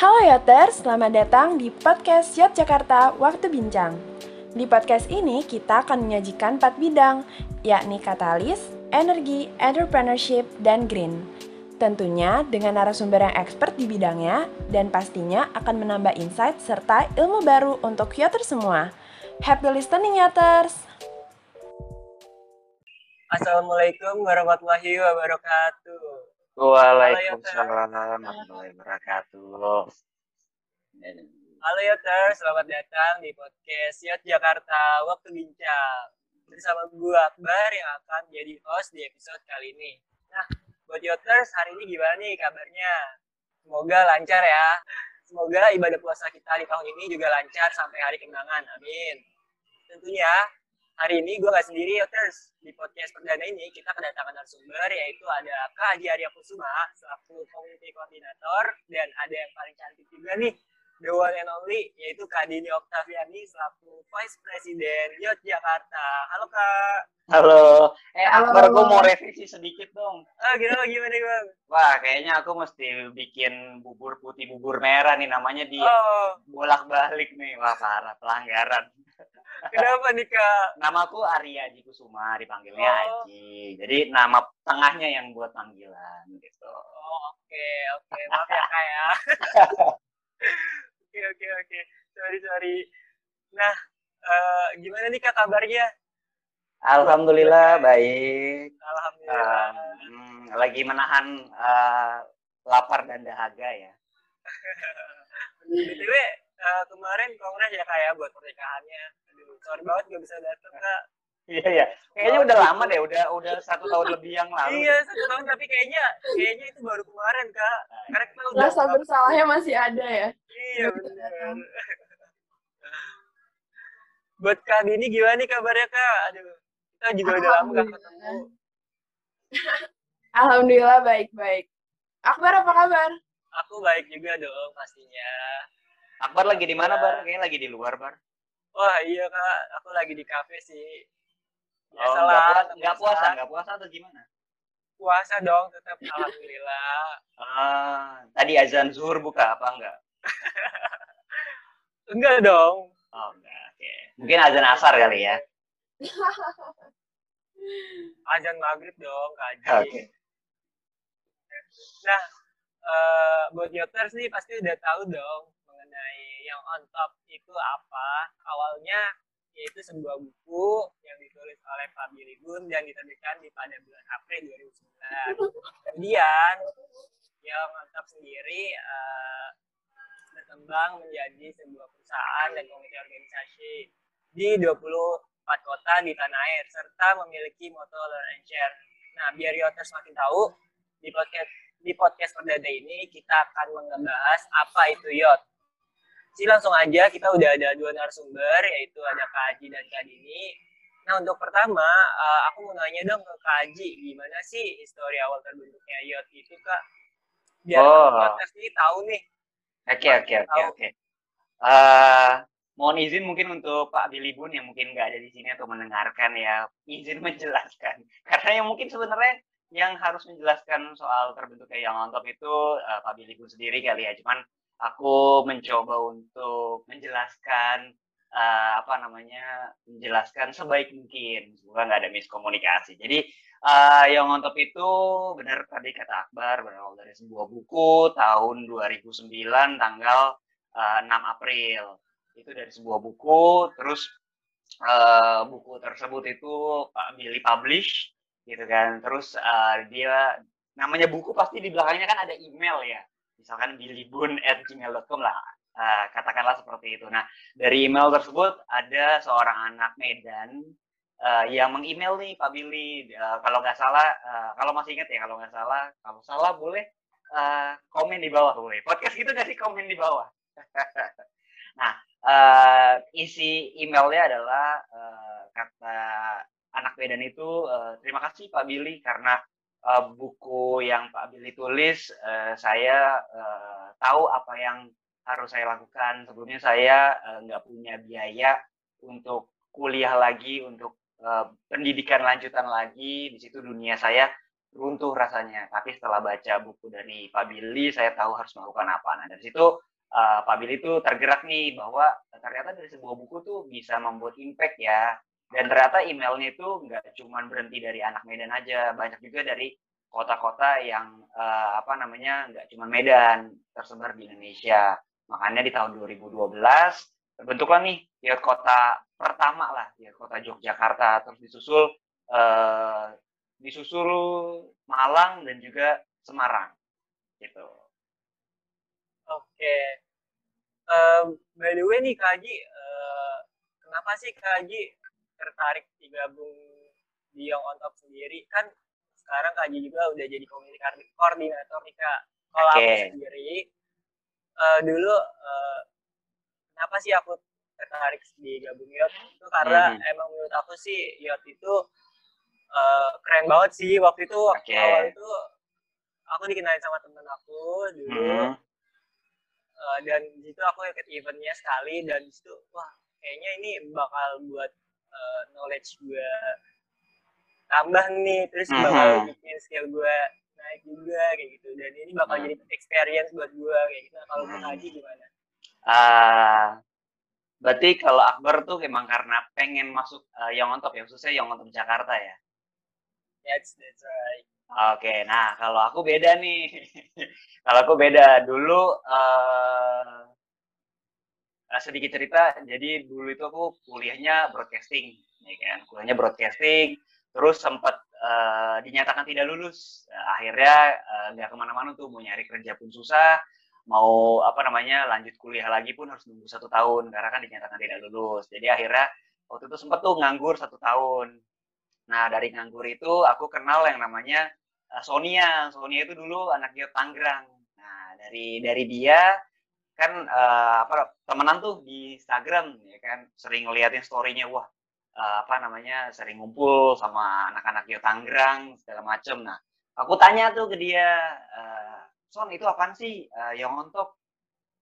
Halo Yoters, selamat datang di podcast Yot Jakarta Waktu Bincang. Di podcast ini kita akan menyajikan empat bidang, yakni katalis, energi, entrepreneurship, dan green. Tentunya dengan narasumber yang expert di bidangnya dan pastinya akan menambah insight serta ilmu baru untuk Yoters semua. Happy listening Yoters! Assalamualaikum warahmatullahi wabarakatuh. Waalaikumsalam warahmatullahi wabarakatuh. Halo Yoter, selamat datang di podcast Yot Jakarta Waktu Bincang. Bersama gue Akbar yang akan jadi host di episode kali ini. Nah, buat Yoters, hari ini gimana nih kabarnya? Semoga lancar ya. Semoga ibadah puasa kita di tahun ini juga lancar sampai hari kemenangan. Amin. Tentunya hari ini gue gak sendiri Yoters. Di podcast perdana ini kita kedatangan narasumber yaitu ada Kak Haji Arya Kusuma selaku community koordinator dan ada yang paling cantik juga nih the one and only yaitu Kak Dini Oktaviani selaku Vice President Yot Jakarta. Halo Kak. Halo. Eh Halo. Akbar, gue mau revisi sedikit dong. Ah gimana gimana bang? Wah, kayaknya aku mesti bikin bubur putih bubur merah nih namanya di Oh bolak-balik nih. Wah, parah pelanggaran. kenapa nih Kak? Namaku Arya Haji Kusuma, dipanggilnya Oh. Haji. Jadi nama tengahnya yang buat panggilan gitu. Oh oke oke maaf ya Kak ya. Oke oke oke sorry sorry. Nah eh, gimana nih Kak kabarnya? Alhamdulillah baik. Alhamdulillah. Hmm, lagi menahan eh, lapar dan dahaga ya. BTW eh, kemarin kongres ya kayak buat pernikahannya. Aduh, sorry banget gak bisa datang kak. Iya iya. Kayaknya udah lama deh, udah udah satu tahun lebih yang lalu. Iya satu tahun tapi kayaknya kayaknya itu baru kemarin kak. Karena kita udah Rasa bersalahnya masih ada ya? Iya benar. buat kak Dini gimana nih kabarnya kak? Aduh kita juga udah lama gak ketemu. Alhamdulillah baik-baik. Akbar apa kabar? Aku baik juga dong pastinya. Akbar lagi di mana, Bar? Kayaknya lagi di luar, Bar. Wah iya kak, aku lagi di kafe sih. Oh, Biasalah, nggak puasa, tetap nggak puasa, puasa. nggak puasa atau gimana? Puasa dong tetap alhamdulillah. Ah, tadi azan zuhur buka apa enggak? Enggak dong. Oh, enggak. Oke. Mungkin azan asar kali ya. Azan maghrib dong kak Haji. Oke. Nah, eh, buat Yoters nih pasti udah tahu dong mengenai yang on top itu apa. Awalnya yaitu sebuah buku yang ditulis oleh Pak Billy Gun dan diterbitkan di pada bulan April 2009. Kemudian yang on top sendiri eh, berkembang menjadi sebuah perusahaan dan komite organisasi di 24 kota di tanah air serta memiliki moto learn and share. Nah, biar Yoters makin tahu di podcast di podcast perdana ini kita akan membahas apa itu yacht. Jadi langsung aja kita udah ada dua narasumber yaitu ada Kak Haji dan Kak Dini. Nah untuk pertama eh, aku mau nanya dong ke Kak Haji gimana sih histori awal terbentuknya yacht itu Kak? Biar Oh. podcast ini tahu nih. Oke, oke, oke, oke. Eh, mohon izin mungkin untuk Pak Billy Bun yang mungkin nggak ada di sini atau mendengarkan ya, izin menjelaskan. Karena yang mungkin sebenarnya yang harus menjelaskan soal terbentuknya yang on top itu eh, Pak Billy Bun sendiri kali ya. Cuman aku mencoba untuk menjelaskan eh, apa namanya menjelaskan sebaik mungkin semoga nggak ada miskomunikasi. Jadi eh, yang on top itu benar tadi kata Akbar berawal dari sebuah buku tahun 2009 tanggal eh, 6 April. Itu dari sebuah buku terus eh, buku tersebut itu Pak Billy publish gitu kan. Terus eh, dia namanya buku pasti di belakangnya kan ada email ya misalkan billybun@gmail.com lah. Eh, katakanlah seperti itu. Nah dari email tersebut ada seorang anak Medan eh, yang meng-email nih Pak Billy. Eh, kalau nggak salah eh, kalau masih ingat ya kalau nggak salah kalau salah boleh eh, komen di bawah. Boleh. Podcast gitu nggak sih? Komen di bawah. Nah eh, isi emailnya adalah eh, kata anak Medan itu eh, terima kasih Pak Billy karena eh, buku yang Pak Billy tulis eh, saya eh, tahu apa yang harus saya lakukan sebelumnya saya nggak punya biaya untuk kuliah lagi untuk eh, pendidikan lanjutan lagi di situ dunia saya runtuh rasanya. Tapi setelah baca buku dari Pak Billy, saya tahu harus melakukan apa. Nah, dari situ uh, Pak Billy itu tergerak nih bahwa ternyata dari sebuah buku tuh bisa membuat impact ya dan ternyata emailnya itu nggak cuma berhenti dari anak Medan aja banyak juga dari kota-kota yang uh, apa namanya nggak cuma Medan tersebar di Indonesia. Makanya di tahun 2012 terbentuklah nih ya kota pertama lah ya kota Yogyakarta. Terus disusul uh, disusul Malang dan juga Semarang gitu. Oke. Okay. um, by the way nih Kak Haji uh, kenapa sih Kak Haji tertarik digabung di Young on Top sendiri kan sekarang Kak juga udah jadi koordinator nih Kak kalau okay. aku sendiri uh, dulu uh, kenapa sih aku tertarik di gabung Yot itu karena hmm. emang menurut aku sih Yot itu uh, keren banget sih waktu itu okay. awal itu aku dikenalin sama temen aku dulu hmm. uh, dan di situ aku ikut eventnya sekali dan di situ wah kayaknya ini bakal buat uh, knowledge gue tambah nih terus mm-hmm. bakal bikin skill gue naik juga kayak gitu dan ini bakal mm. jadi experience buat gue kayak gitu nah, kalau mm. Haji gimana? Uh, berarti kalau Akbar tuh emang karena pengen masuk uh, yang on top ya khususnya yang on top Jakarta ya? Yes, that's right. Oke, okay, nah kalau aku beda nih. kalau aku beda dulu uh, uh, sedikit cerita. Jadi dulu itu aku kuliahnya broadcasting ya kan? Kuliahnya broadcasting terus sempat uh, dinyatakan tidak lulus. Akhirnya nggak uh, ke mana-mana tuh. Mau nyari kerja pun susah mau apa namanya lanjut kuliah lagi pun harus nunggu satu tahun karena kan dinyatakan tidak lulus. Jadi akhirnya waktu itu sempat tuh nganggur satu tahun. Nah dari nganggur itu aku kenal yang namanya Sonia. Sonia itu dulu anak dia Tangerang. Nah dari dari dia kan uh, apa temenan tuh di Instagram ya kan? Sering ngeliatin storynya wah uh, apa namanya sering ngumpul sama anak-anak di Tangerang segala macem. Nah aku tanya tuh ke dia uh, Son itu apaan sih uh, yang untuk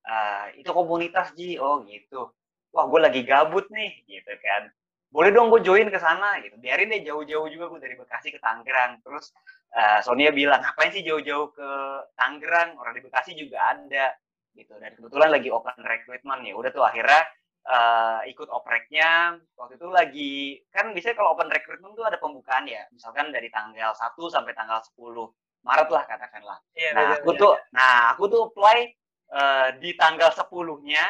uh, itu komunitas Ji. Oh gitu. Wah gue lagi gabut nih gitu kan. Boleh dong gue join ke sana gitu. Biarin deh jauh-jauh juga gue dari Bekasi ke Tangerang terus uh, Sonia bilang ngapain sih jauh-jauh ke Tangerang orang di Bekasi juga ada gitu. Dan kebetulan lagi open recruitment ya udah tuh akhirnya uh, ikut opreknya. Waktu itu lagi kan biasanya kalau open recruitment tuh ada pembukaan ya. Misalkan dari tanggal 1 sampai tanggal 10 Maret lah katakanlah. Iya, nah aku tuh nah aku tuh apply uh, di tanggal 10-nya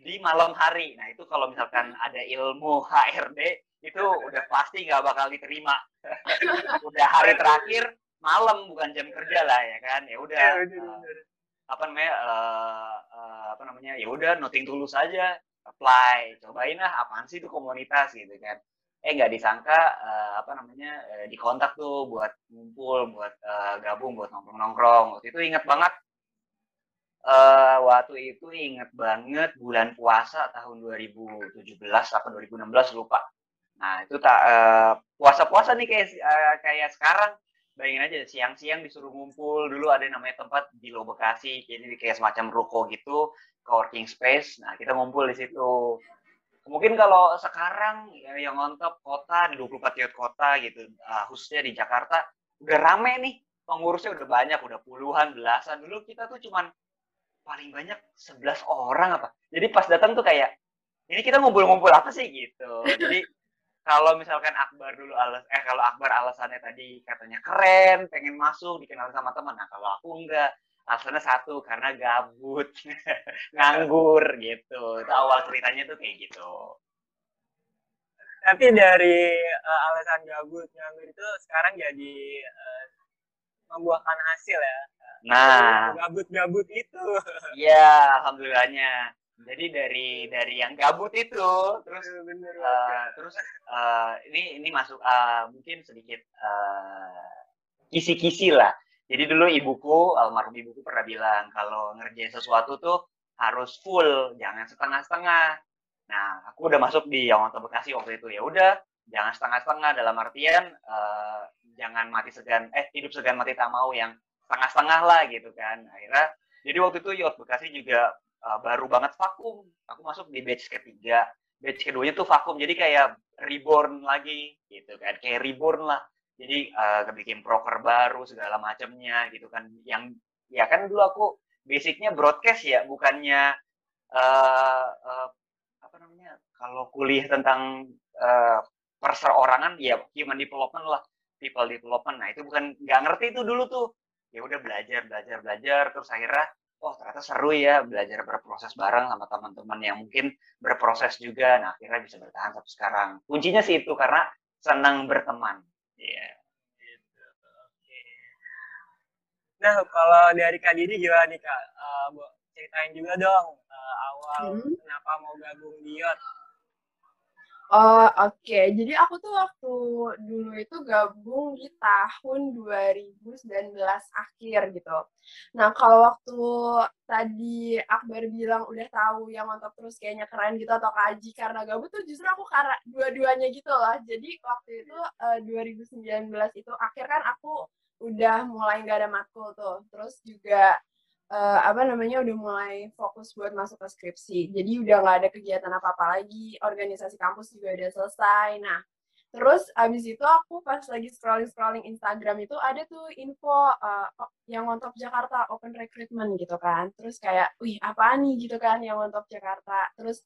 di malam hari. Nah itu kalau misalkan ada ilmu HRD itu udah pasti nggak bakal diterima. Udah hari terakhir malam bukan jam kerja lah ya kan. Ya udah uh, apa namanya uh, uh, apa namanya ya udah noting tulus saja apply. Cobain lah apaan sih itu komunitas gitu kan. Eh nggak disangka uh, apa namanya uh, dikontak tuh buat ngumpul buat uh, gabung buat nongkrong nongkrong waktu itu inget banget uh, waktu itu inget banget bulan puasa tahun 2017 atau 2016 lupa. Nah itu tak uh, puasa puasa nih kayak uh, kayak sekarang bayangin aja siang-siang disuruh ngumpul. Dulu ada yang namanya tempat di Lo Bekasi jadi kayak semacam ruko gitu coworking space. Nah kita ngumpul di situ. Mungkin kalau sekarang ya, yang ngontop kota di 24 tiap kota gitu uh, khususnya di Jakarta udah rame nih. Pengurusnya udah banyak udah puluhan belasan. Dulu kita tuh cuman paling banyak 11 orang apa. Jadi pas datang tuh kayak ini kita ngumpul-ngumpul apa sih? Gitu. Jadi kalau misalkan Akbar dulu alas eh kalau Akbar alasannya tadi katanya keren, pengen masuk, dikenal sama teman. Nah, kalau aku enggak, alasannya satu karena gabut, nganggur gitu. Itu awal ceritanya tuh kayak gitu. Tapi dari uh, alasan gabut, nganggur itu sekarang jadi uh, membuahkan hasil ya. Nah, gabut-gabut itu. Iya, alhamdulillahnya jadi dari dari yang gabut itu terus bener, uh, terus uh, ini ini masuk uh, mungkin sedikit kisi kisi-kisi lah. Jadi dulu ibuku almarhum ibuku pernah bilang kalau ngerjain sesuatu tuh harus full jangan setengah-setengah. Nah aku udah masuk di yang Bekasi waktu itu. Ya udah jangan setengah-setengah dalam artian uh, jangan mati segan eh hidup segan mati tak mau yang setengah-setengah lah gitu kan. Akhirnya jadi waktu itu Yot Bekasi juga uh, baru banget vakum. Aku masuk di batch ketiga. Batch keduanya tuh vakum. Jadi kayak reborn lagi gitu kan. Kayak reborn lah. Jadi uh, bikin proker baru segala macamnya gitu kan. Yang ya kan dulu aku basicnya broadcast ya, bukannya uh, uh, apa namanya? Kalau kuliah tentang uh, perseorangan ya human development lah, people development. Nah, itu bukan nggak ngerti itu dulu tuh. Ya udah belajar, belajar, belajar terus akhirnya oh ternyata seru ya belajar berproses bareng sama teman-teman yang mungkin berproses juga. Nah akhirnya bisa bertahan sampai sekarang. Kuncinya sih itu karena senang berteman. Iya. Yeah. nah kalau dari kak Didi gimana nih kak? Uh, ceritain juga dong uh, awal hmm. kenapa mau gabung di YOT Oh, oke. Okay. Jadi aku tuh waktu dulu itu gabung di tahun 2019 akhir gitu. Nah, kalau waktu tadi Akbar bilang udah tahu yang mantap terus kayaknya keren gitu atau kaji karena gabung tuh justru aku karena dua-duanya gitu loh. Jadi waktu itu uh, eh, 2019 itu akhir kan aku udah mulai nggak ada matkul tuh. Terus juga uh, apa namanya udah mulai fokus buat masuk ke skripsi. Jadi udah nggak ada kegiatan apa-apa lagi, organisasi kampus juga udah selesai. Nah, terus abis itu aku pas lagi scrolling-scrolling Instagram itu ada tuh info uh, yang top Jakarta open recruitment gitu kan. Terus kayak, wih apa nih gitu kan yang top Jakarta. Terus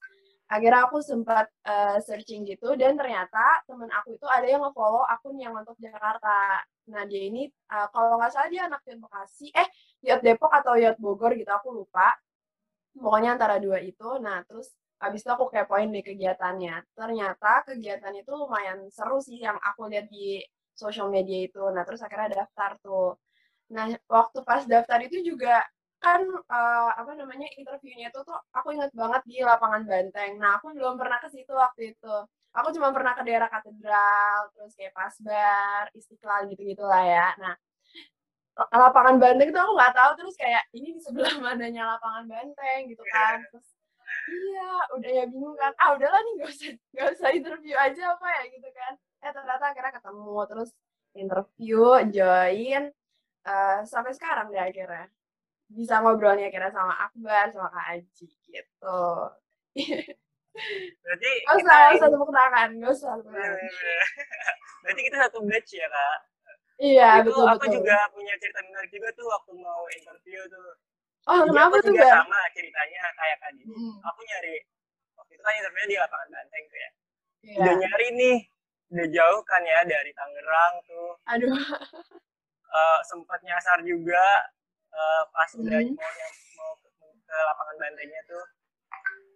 akhirnya aku sempat uh, searching gitu dan ternyata temen aku itu ada yang nge-follow akun yang untuk Jakarta. Nah dia ini uh, kalau nggak salah dia anak Bekasi, eh Yot Depok atau Yot Bogor gitu aku lupa. Pokoknya antara dua itu. Nah terus habis itu aku kepoin di kegiatannya. Ternyata kegiatan itu lumayan seru sih yang aku lihat di sosial media itu. Nah terus akhirnya daftar tuh. Nah waktu pas daftar itu juga kan uh, apa namanya interviewnya itu tuh aku ingat banget di lapangan Banteng. Nah aku belum pernah ke situ waktu itu. Aku cuma pernah ke daerah katedral, terus kayak Pasbar, Istiqlal gitu-gitu lah ya. Nah lapangan Banteng itu aku nggak tahu terus kayak ini di sebelah mananya lapangan Banteng gitu kan. Terus iya udah ya bingung kan. Ah udahlah nih gak usah gak usah interview aja apa ya gitu kan. Eh ternyata akhirnya ketemu terus interview, join, uh, sampai sekarang deh akhirnya bisa ngobrolnya kira sama Akbar sama Kak Aji gitu. Berarti gak usah, gak usah tepuk tangan, gak usah tepuk tangan. Berarti kita satu batch ya kak? Iya, itu betul, aku betul. juga punya cerita menarik juga tuh waktu mau interview tuh. Oh, Jadi kenapa aku tuh, juga Bar? sama ceritanya kayak Didi. Hmm. Aku nyari, waktu itu kan interviewnya di lapangan Banteng tuh ya. Iya. Udah nyari nih, udah jauh kan ya dari Tangerang tuh. Aduh. Uh, sempat nyasar juga uh, pas Hmm. udah mau, mau ke, ke lapangan Bantengnya tuh.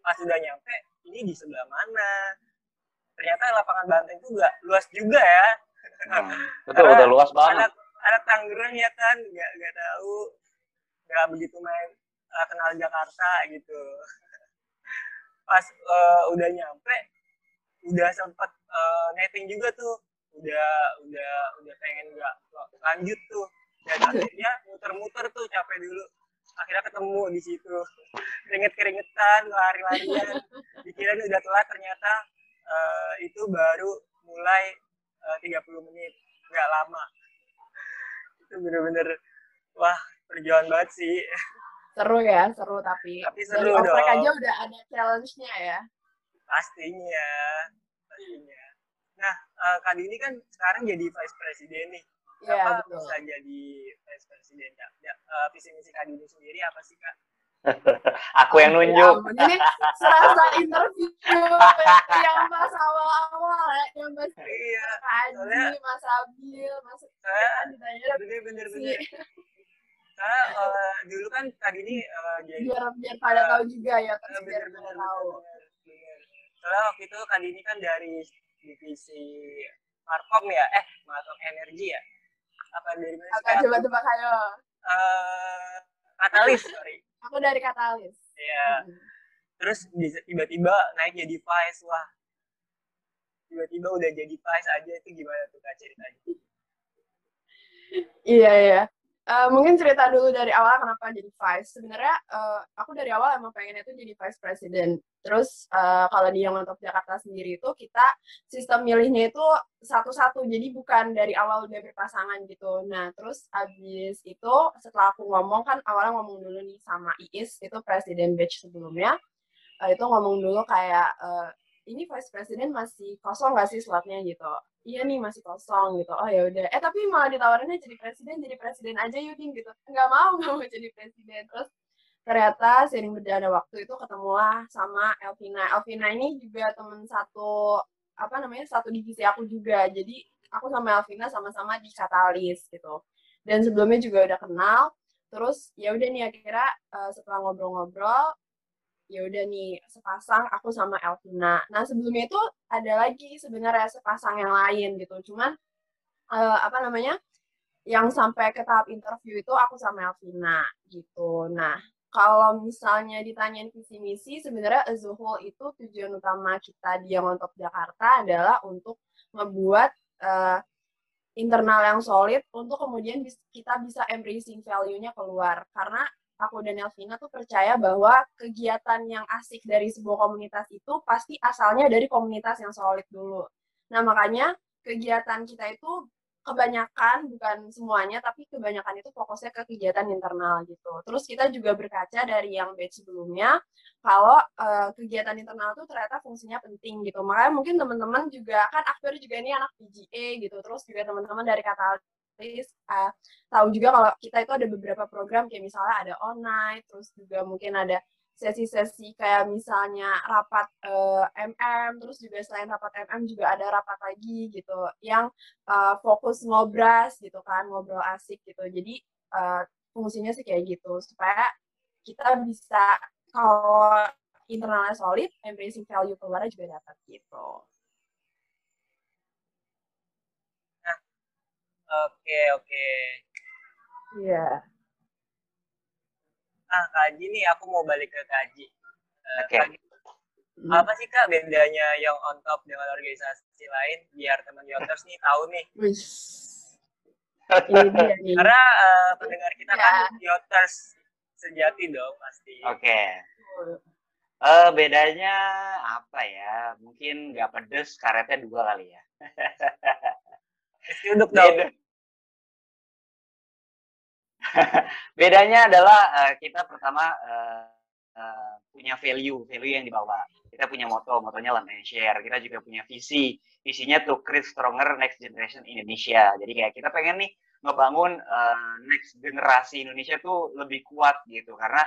Pas udah nyampe, ini di sebelah mana? Ternyata lapangan Banteng tuh gak luas juga ya. Hmm, betul, udah luas banget. anak anak Tangerang ya kan nggak nggak tahu. Nggak begitu main uh, kenal Jakarta gitu. Pas uh, udah nyampe udah sempet uh, netting juga tuh. Udah udah udah pengen nggak lanjut tuh. Dan akhirnya muter-muter tuh capek dulu. Akhirnya ketemu di situ. Keringet keringetan lari-larian. Pikiran udah telat ternyata uh, itu baru mulai uh, 30 menit nggak lama itu bener-bener wah perjuangan banget sih Seru ya, seru tapi. Tapi Dari seru oprek dong. aja udah ada challenge-nya ya. pastinya pastinya nah uh, Kak Dini kan sekarang jadi vice president nih Iya, apa betul. bisa jadi vice president ya, ya uh, visi misi Kak Dini sendiri apa sih kak Aku yang Ya nunjuk. ampun, Ini serasa interview yang pas awal-awal ya, yang pas iya Kak Aji, soalnya- Mas Abil, Mas saya kan ditanya bener bener saya uh, dulu kan Kak Dini uh, jadi biar biar pada tahu juga ya, Eh, bener biar bener pada bener tahu. soalnya waktu itu Kak Dini kan dari divisi Markom ya eh Markom Energi ya. Apa dari mana Apa coba tebak ayo. Eh, katalis sorry Aku dari Katalis. Iya. Mm. terus bisa- tiba-tiba naik jadi vice wah tiba-tiba udah jadi vice aja itu gimana tuh kak ceritanya Iya iya. Eh, mungkin cerita dulu dari awal kenapa jadi vice. Sebenarnya eh, aku dari awal emang pengennya tuh jadi vice president. Terus eh, kalau di yang untuk Jakarta sendiri itu kita sistem milihnya itu satu-satu. Jadi bukan dari awal udah berpasangan gitu. Nah terus abis itu setelah aku ngomong kan awalnya ngomong dulu nih sama Iis itu presiden batch sebelumnya. Eh, itu ngomong dulu kayak eh, ini vice president masih kosong nggak sih slotnya gitu iya nih masih kosong gitu oh ya udah eh tapi malah ditawarinnya jadi presiden jadi presiden aja Yudin gitu nggak mau nggak mau jadi presiden terus ternyata sering berjalannya waktu itu ketemulah sama Elvina. Elvina ini juga teman satu apa namanya satu divisi aku juga. Jadi aku sama Elvina sama-sama di Katalis gitu. Dan sebelumnya juga udah kenal. Terus ya udah nih akhirnya uh, setelah ngobrol-ngobrol ya udah nih sepasang aku sama Elvina. Nah sebelumnya itu ada lagi sebenarnya sepasang yang lain gitu. Cuman uh, apa namanya yang sampai ke tahap interview itu aku sama Elvina gitu. Nah kalau misalnya ditanyain visi misi, sebenarnya whole itu tujuan utama kita di Young on Top Jakarta adalah untuk membuat uh, internal yang solid untuk kemudian kita bisa embracing value-nya keluar. Karena aku dan Elvina tuh percaya bahwa kegiatan yang asik dari sebuah komunitas itu pasti asalnya dari komunitas yang solid dulu. Nah, makanya kegiatan kita itu kebanyakan bukan semuanya tapi kebanyakan itu fokusnya ke kegiatan internal gitu. Terus kita juga berkaca dari yang batch sebelumnya kalau uh, kegiatan internal itu ternyata fungsinya penting gitu. Makanya mungkin teman-teman juga kan aktor juga ini anak PGA gitu. Terus juga teman-teman dari Katalis uh, tahu juga kalau kita itu ada beberapa program kayak misalnya ada online, terus juga mungkin ada sesi-sesi kayak misalnya rapat uh, MM, terus juga selain rapat MM juga ada rapat lagi gitu yang uh, fokus ngobras gitu kan, ngobrol asik gitu. Jadi uh, fungsinya sih kayak gitu supaya kita bisa kalau internalnya solid, embracing value keluarnya juga dapat gitu. Oke oke. Iya. Yeah ah kaji nih aku mau balik ke kaji uh, oke okay. Hmm. apa sih kak bedanya yang on top dengan organisasi lain biar teman Yoters nih tahu nih karena uh, pendengar kita ya. kan Yoters sejati dong pasti oke okay. Uh, bedanya apa ya? Mungkin nggak pedes, karetnya dua kali ya. Duduk dong. Bedanya adalah uh, kita pertama uh, uh, punya value, value yang dibawa. Kita punya moto, motonya land and share. Kita juga punya visi, visinya to create stronger next generation Indonesia. Jadi kayak kita pengen nih ngebangun uh, next generasi Indonesia tuh lebih kuat gitu karena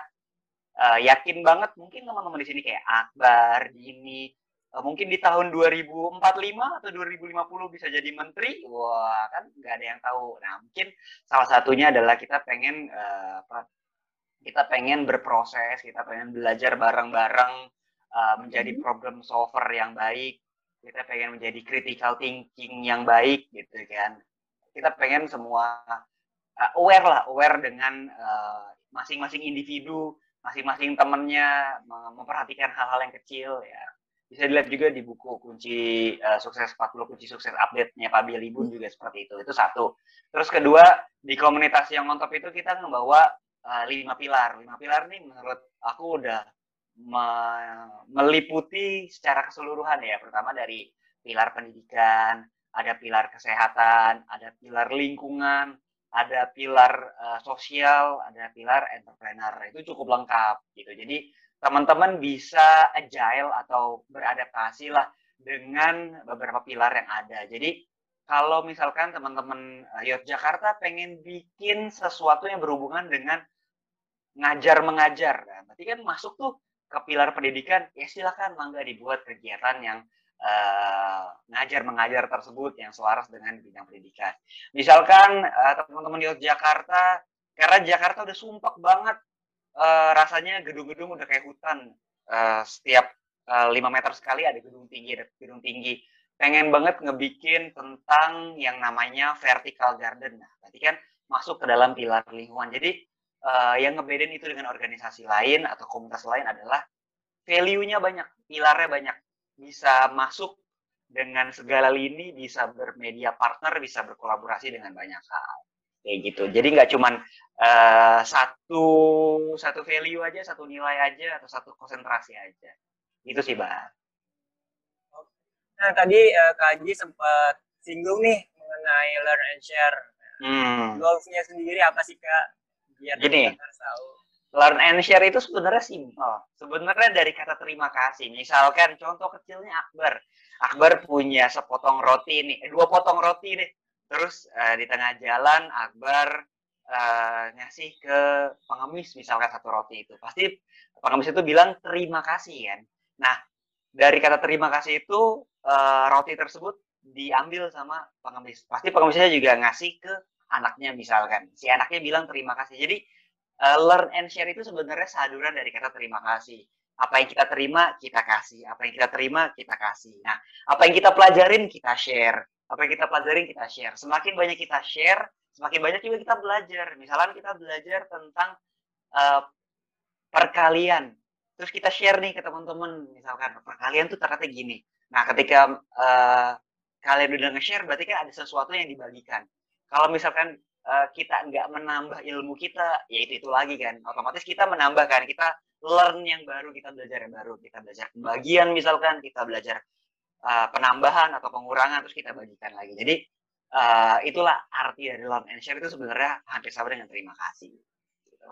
uh, yakin banget mungkin teman-teman di sini kayak Akbar, Dini, mungkin di tahun 2045 atau 2050 bisa jadi menteri, wah kan nggak ada yang tahu. Nah mungkin salah satunya adalah kita pengen uh, apa? Kita pengen berproses, kita pengen belajar bareng-bareng uh, menjadi mm-hmm. problem solver yang baik. Kita pengen menjadi critical thinking yang baik gitu kan. Kita pengen semua uh, aware lah, aware dengan masing-masing uh, individu, masing-masing temennya memperhatikan hal-hal yang kecil ya bisa dilihat juga di buku kunci uh, sukses 40 kunci sukses update-nya Pak Billy Bun juga seperti itu. Itu satu. Terus kedua, di komunitas yang ngontop itu kita membawa uh, lima pilar. Lima pilar nih menurut aku udah me meliputi secara keseluruhan ya. Pertama dari pilar pendidikan, ada pilar kesehatan, ada pilar lingkungan, ada pilar uh, sosial, ada pilar entrepreneur. Itu cukup lengkap gitu. Jadi teman-teman bisa agile atau beradaptasi lah dengan beberapa pilar yang ada. Jadi kalau misalkan teman-teman uh, Yogyakarta pengen bikin sesuatu yang berhubungan dengan ngajar mengajar, nah, berarti kan masuk tuh ke pilar pendidikan, ya silakan mangga dibuat kegiatan yang uh, ngajar mengajar tersebut yang selaras dengan bidang pendidikan. Misalkan uh, teman-teman Yogyakarta, karena Jakarta udah sumpah banget uh, rasanya gedung-gedung udah kayak hutan. Uh, setiap eh, 5 meter sekali ada gedung tinggi, ada gedung tinggi. Pengen banget ngebikin tentang yang namanya vertical garden. Nah, berarti kan masuk ke dalam pilar lingkungan. Jadi uh, yang ngebedain itu dengan organisasi lain atau komunitas lain adalah value-nya banyak, pilarnya banyak. Bisa masuk dengan segala lini, bisa bermedia partner, bisa berkolaborasi dengan banyak hal kayak gitu. Jadi nggak cuman uh, satu satu value aja satu nilai aja atau satu konsentrasi aja. Itu sih bang nah tadi uh, kak Haji sempat singgung nih mengenai learn and share. Hmm. goalsnya sendiri apa sih kak? Biar gini. tahu. Learn and share itu sebenarnya simpel. Sebenarnya dari kata terima kasih. Misalkan contoh kecilnya Akbar. Akbar punya sepotong roti nih eh, dua potong roti nih terus uh, di tengah jalan Akbar uh, ngasih ke pengemis misalkan satu roti itu. Pasti pengemis itu bilang terima kasih kan? Nah dari kata terima kasih itu uh, roti tersebut diambil sama pengemis. Pasti pengemisnya juga ngasih ke anaknya misalkan. Si anaknya bilang terima kasih. Jadi uh, learn and share itu sebenarnya saduran dari kata terima kasih. Apa yang kita terima kita kasih. Apa yang kita terima kita kasih. Nah apa yang kita pelajarin kita share apa yang kita pelajarin kita share. Semakin banyak kita share semakin banyak juga kita belajar. Misalnya kita belajar tentang uh, perkalian. Terus kita share nih ke teman-teman. Misalkan perkalian tuh ternyata gini. Nah ketika uh, kalian udah nge-share berarti kan ada sesuatu yang dibagikan. Kalau misalkan uh, kita nggak menambah ilmu kita ya itu itu lagi kan. Otomatis kita menambahkan kita learn yang baru kita belajar yang baru. Kita belajar pembagian misalkan kita belajar uh, penambahan atau pengurangan terus kita bagikan lagi jadi uh, itulah arti dari learn and share itu sebenarnya hampir sama dengan terima kasih gitu.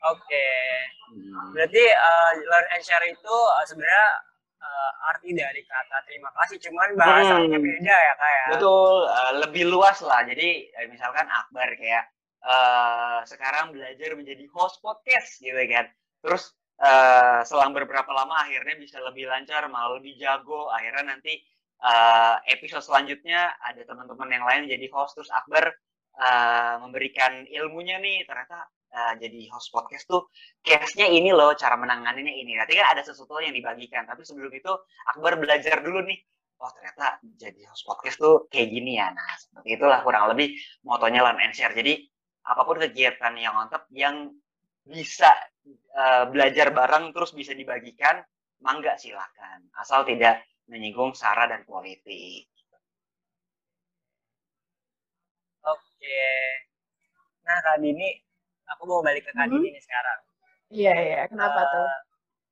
Oke, okay. hmm. berarti uh, learn and share itu uh, sebenarnya uh, arti dari kata terima kasih, cuman bahasanya hmm. beda ya kayak. Ya? Betul, uh, lebih luas lah. Jadi misalkan Akbar kayak uh, sekarang belajar menjadi host podcast gitu kan. Terus uh, selang beberapa lama akhirnya bisa lebih lancar, malah lebih jago. Akhirnya nanti uh, episode selanjutnya ada teman-teman yang lain jadi host terus Akbar uh, memberikan ilmunya nih ternyata uh, jadi host podcast tuh case-nya ini loh cara menanganinya ini. Nanti kan ada sesuatu yang dibagikan, tapi sebelum itu Akbar belajar dulu nih. Oh ternyata jadi host podcast tuh kayak gini ya. Nah seperti itulah kurang lebih motonya learn and share. Jadi apa pun kegiatan yang mantap yang bisa uh, belajar bareng terus bisa dibagikan, mangga silakan. Asal tidak menyinggung sara dan politik. Oke. Nah, Kak Dini, aku mau balik ke Kak Dini hmm. nih sekarang. Iya, iya. Kenapa uh, tuh?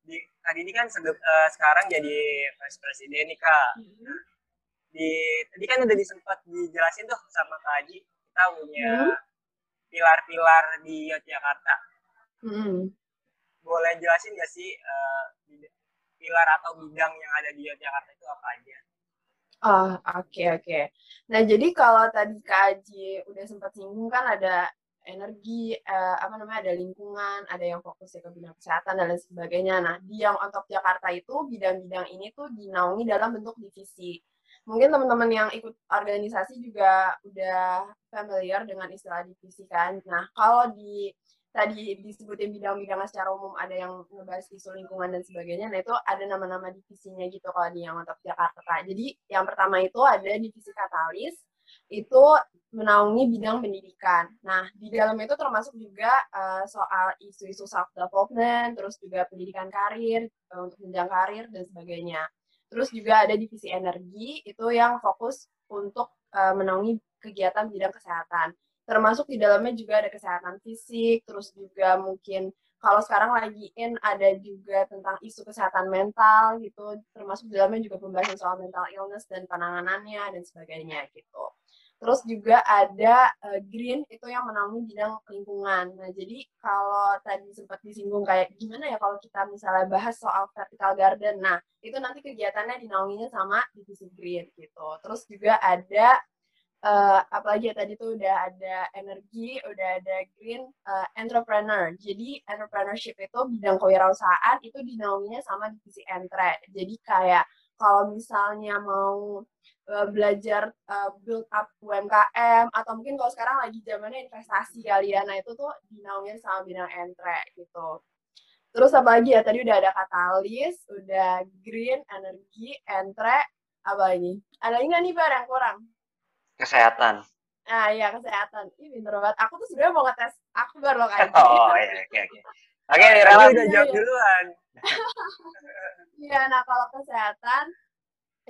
Di, Kak Dini kan uh, sekarang jadi vice president nih, Kak. Hmm. Di, tadi kan udah disempat dijelasin tuh sama Kak Haji, kita punya hmm. pilar-pilar hmm. di Yogyakarta. Hmm. Boleh jelasin gak sih uh, pilar atau bidang yang ada di Yogyakarta itu apa aja? Oh, oke okay, oke. Okay. Nah, jadi kalau tadi Kak Aji udah sempat singgung kan ada energi, eh, apa namanya, ada lingkungan, ada yang fokusnya ke bidang kesehatan dan lain sebagainya. Nah, di yang top Jakarta itu bidang-bidang ini tuh dinaungi dalam bentuk divisi. Mungkin teman-teman yang ikut organisasi juga udah familiar dengan istilah divisi kan. Nah, kalau di tadi disebutin bidang-bidangnya secara umum ada yang ngebahas isu lingkungan dan sebagainya. Nah itu ada nama-nama divisinya gitu kalau di yang mantap Jakarta. Jadi yang pertama itu ada divisi katalis itu menaungi bidang pendidikan. Nah di dalam itu termasuk juga uh, soal isu-isu self development, terus juga pendidikan karir uh, untuk jenjang karir dan sebagainya. Terus juga ada divisi energi itu yang fokus untuk uh, menaungi kegiatan bidang kesehatan termasuk di dalamnya juga ada kesehatan fisik, terus juga mungkin kalau sekarang lagi in ada juga tentang isu kesehatan mental gitu, termasuk di dalamnya juga pembahasan soal mental illness dan penanganannya dan sebagainya gitu. Terus juga ada uh, green itu yang menaungi bidang lingkungan. Nah, jadi kalau tadi sempat disinggung kayak gimana ya kalau kita misalnya bahas soal vertical garden. Nah, itu nanti kegiatannya dinaunginya sama divisi green gitu. Terus juga ada uh, apalagi ya tadi tuh udah ada energi, udah ada green uh, entrepreneur. Jadi entrepreneurship itu bidang kewirausahaan itu dinaunginya sama divisi entre. Jadi kayak kalau misalnya mau uh, belajar uh, build up UMKM atau mungkin kalau sekarang lagi zamannya investasi kali ya, nah itu tuh dinaungin sama bidang entre gitu. Terus apa lagi ya? Tadi udah ada katalis, udah green, energi, entre, apa lagi? Ada nggak nih Pak yang kurang? Kesehatan. Ah iya kesehatan. Pinter banget. Aku tuh sebenarnya mau ngetes akbar loh kan. Oh iya oke oke. Oke, Rela udah jawab duluan. Iya, nah kalau kesehatan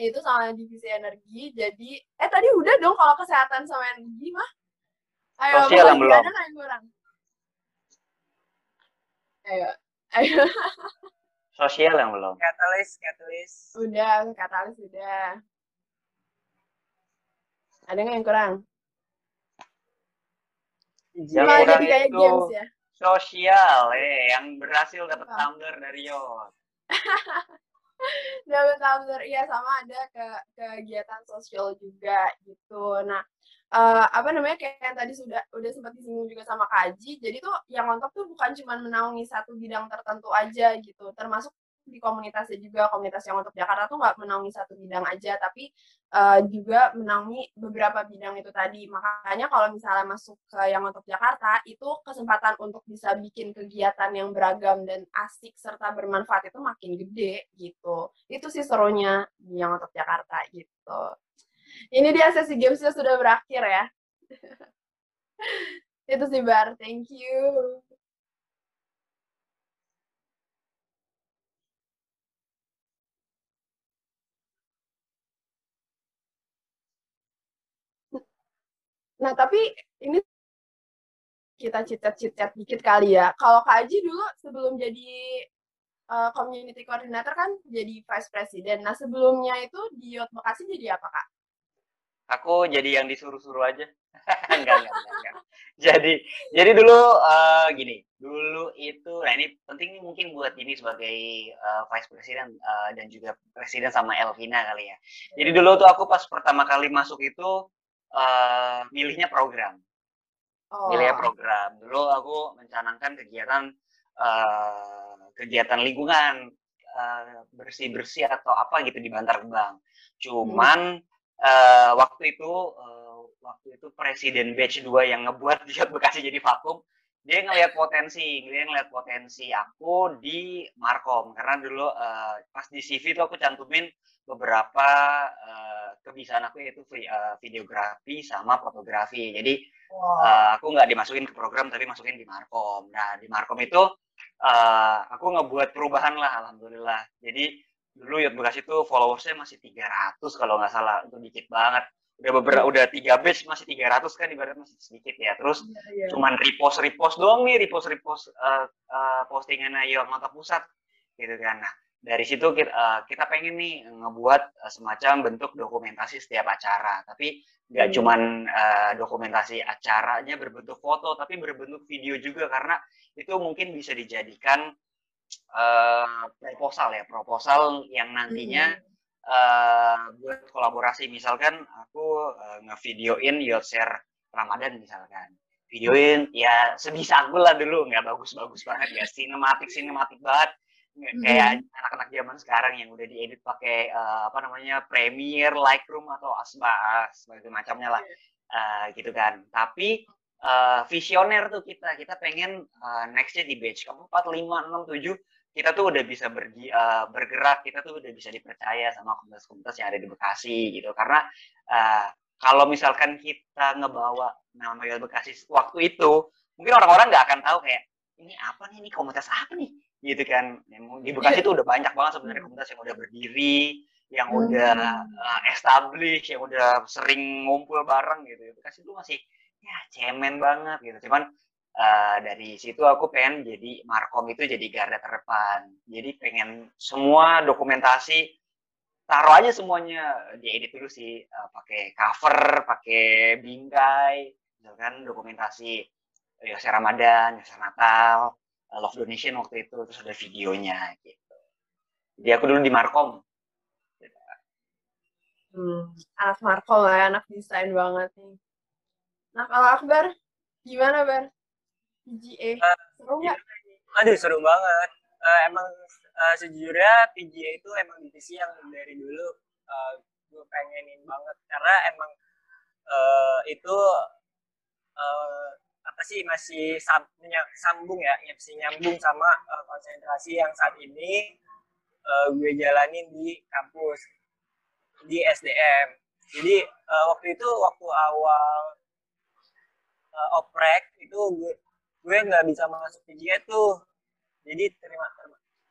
itu sama divisi energi. Jadi eh tadi udah dong kalau kesehatan sama energi mah. Ayo, Sosial yang belum. Ada yang kurang? Ayo, ayo. Sosial yang belum. Katalis, katalis. Udah, katalis udah. Ada nggak yang kurang? Yang kurang jadi kayak itu games ya. Sosial, eh, yang berhasil dapat tumbler dari Yos. dapat tumbler iya sama ada ke kegiatan sosial juga gitu nah uh, apa namanya kayak yang tadi sudah udah sempat disinggung juga sama Kaji jadi tuh yang ngontok tuh bukan cuma menaungi satu bidang tertentu aja gitu termasuk di komunitasnya juga. Komunitas yang untuk Jakarta tuh nggak menaungi satu bidang aja tapi uh, juga menaungi beberapa bidang itu tadi. Makanya kalau misalnya masuk ke yang untuk Jakarta itu kesempatan untuk bisa bikin kegiatan yang beragam dan asik serta bermanfaat itu makin gede gitu. Itu sih serunya yang untuk Jakarta gitu. Ini dia sesi gamesnya sudah berakhir ya. Itu sih Bar. Thank you Nah, tapi ini kita cicat-cicat dikit kali ya. Kalau Kak Aji dulu sebelum jadi uh, community coordinator kan jadi vice president. Nah, sebelumnya itu di Yot Bekasi jadi apa, Kak? Aku jadi yang disuruh-suruh aja. enggak, enggak, enggak, enggak. Jadi jadi dulu uh, gini, dulu itu nah ini penting nih mungkin buat ini sebagai uh, vice president uh, dan juga presiden sama Elvina kali ya. Jadi dulu tuh aku pas pertama kali masuk itu uh, milihnya program. Oh. Milihnya program. Dulu aku mencanangkan kegiatan uh, kegiatan lingkungan uh, bersih-bersih atau apa gitu di Bantar Gebang. Cuman hmm. uh, waktu itu uh, waktu itu presiden batch 2 yang ngebuat dia Bekasi jadi vakum dia ngelihat potensi, dia ngelihat potensi aku di Markom karena dulu uh, pas di CV tuh aku cantumin beberapa uh, kebiasaan aku yaitu uh, videografi sama fotografi. Jadi wow. uh, aku nggak dimasukin ke program tapi masukin di Markom. Nah di Markom itu uh, aku ngebuat perubahan lah, alhamdulillah. Jadi dulu Yot Bekasi itu followersnya masih 300 kalau nggak salah, itu dikit banget. Udah beberapa, udah tiga batch masih 300 kan ibaratnya masih sedikit ya. Terus yeah, yeah. cuman repost repost doang nih, repost repost uh, uh, postingannya Yot Mata Pusat gitu kan. Nah dari situ kita, uh, eh, kita pengen nih ngebuat uh, semacam bentuk dokumentasi setiap acara tapi nggak hmm. cuman uh, dokumentasi acaranya berbentuk foto tapi berbentuk video juga karena itu mungkin bisa dijadikan uh, proposal ya proposal yang nantinya hmm. Uh, buat kolaborasi. Misalkan aku uh, ngevideoin share Ramadan misalkan. Videoin ya sebisa aku lah dulu. Nggak bagus-bagus banget. Ya sinematik sinematik banget kayak hmm. anak-anak zaman sekarang yang udah diedit pakai uh, apa namanya Premiere, Lightroom atau Asba sebagai macamnya lah. Uh, gitu kan. Tapi uh, visioner tuh kita, kita pengen uh, nextnya di batch keempat, lima, enam, tujuh kita tuh udah bisa bergi, uh, bergerak, kita tuh udah bisa dipercaya sama komunitas-komunitas yang ada di Bekasi gitu. Karena uh, kalau misalkan kita ngebawa nama Bekasi waktu itu, mungkin orang-orang nggak akan tahu kayak ini apa nih, ini komunitas apa nih? Gitu kan. Di Bekasi itu udah banyak banget sebenarnya komunitas yang udah berdiri yang hmm. udah uh, established yang udah sering ngumpul bareng gitu. Bekasi itu masih ya cemen banget gitu. Cuman uh, dari situ aku pengen jadi markom itu jadi garda terdepan. Jadi pengen semua dokumentasi taruh aja semuanya. Diedit dulu sih uh, pakai cover pakai bingkai. Misalkan dokumentasi Yosef Ramadan Yosef Natal love donation waktu itu terus ada videonya gitu. Jadi aku dulu di Markom. Hmm, anak Markom lah anak desain banget nih. Nah kalau Akbar gimana Bar PGA uh, eh, seru nggak? aduh seru banget. Uh, emang uh, sejujurnya PGA itu emang divisi yang dari dulu uh, gue pengenin banget. Karena emang uh, itu uh, apa sih masih sambung ya masih nyambung sama uh, konsentrasi yang saat ini uh, gue jalanin di kampus di SDM jadi uh, waktu itu waktu awal uh, oprek itu gue gue nggak bisa masuk PGE tuh. Jadi terima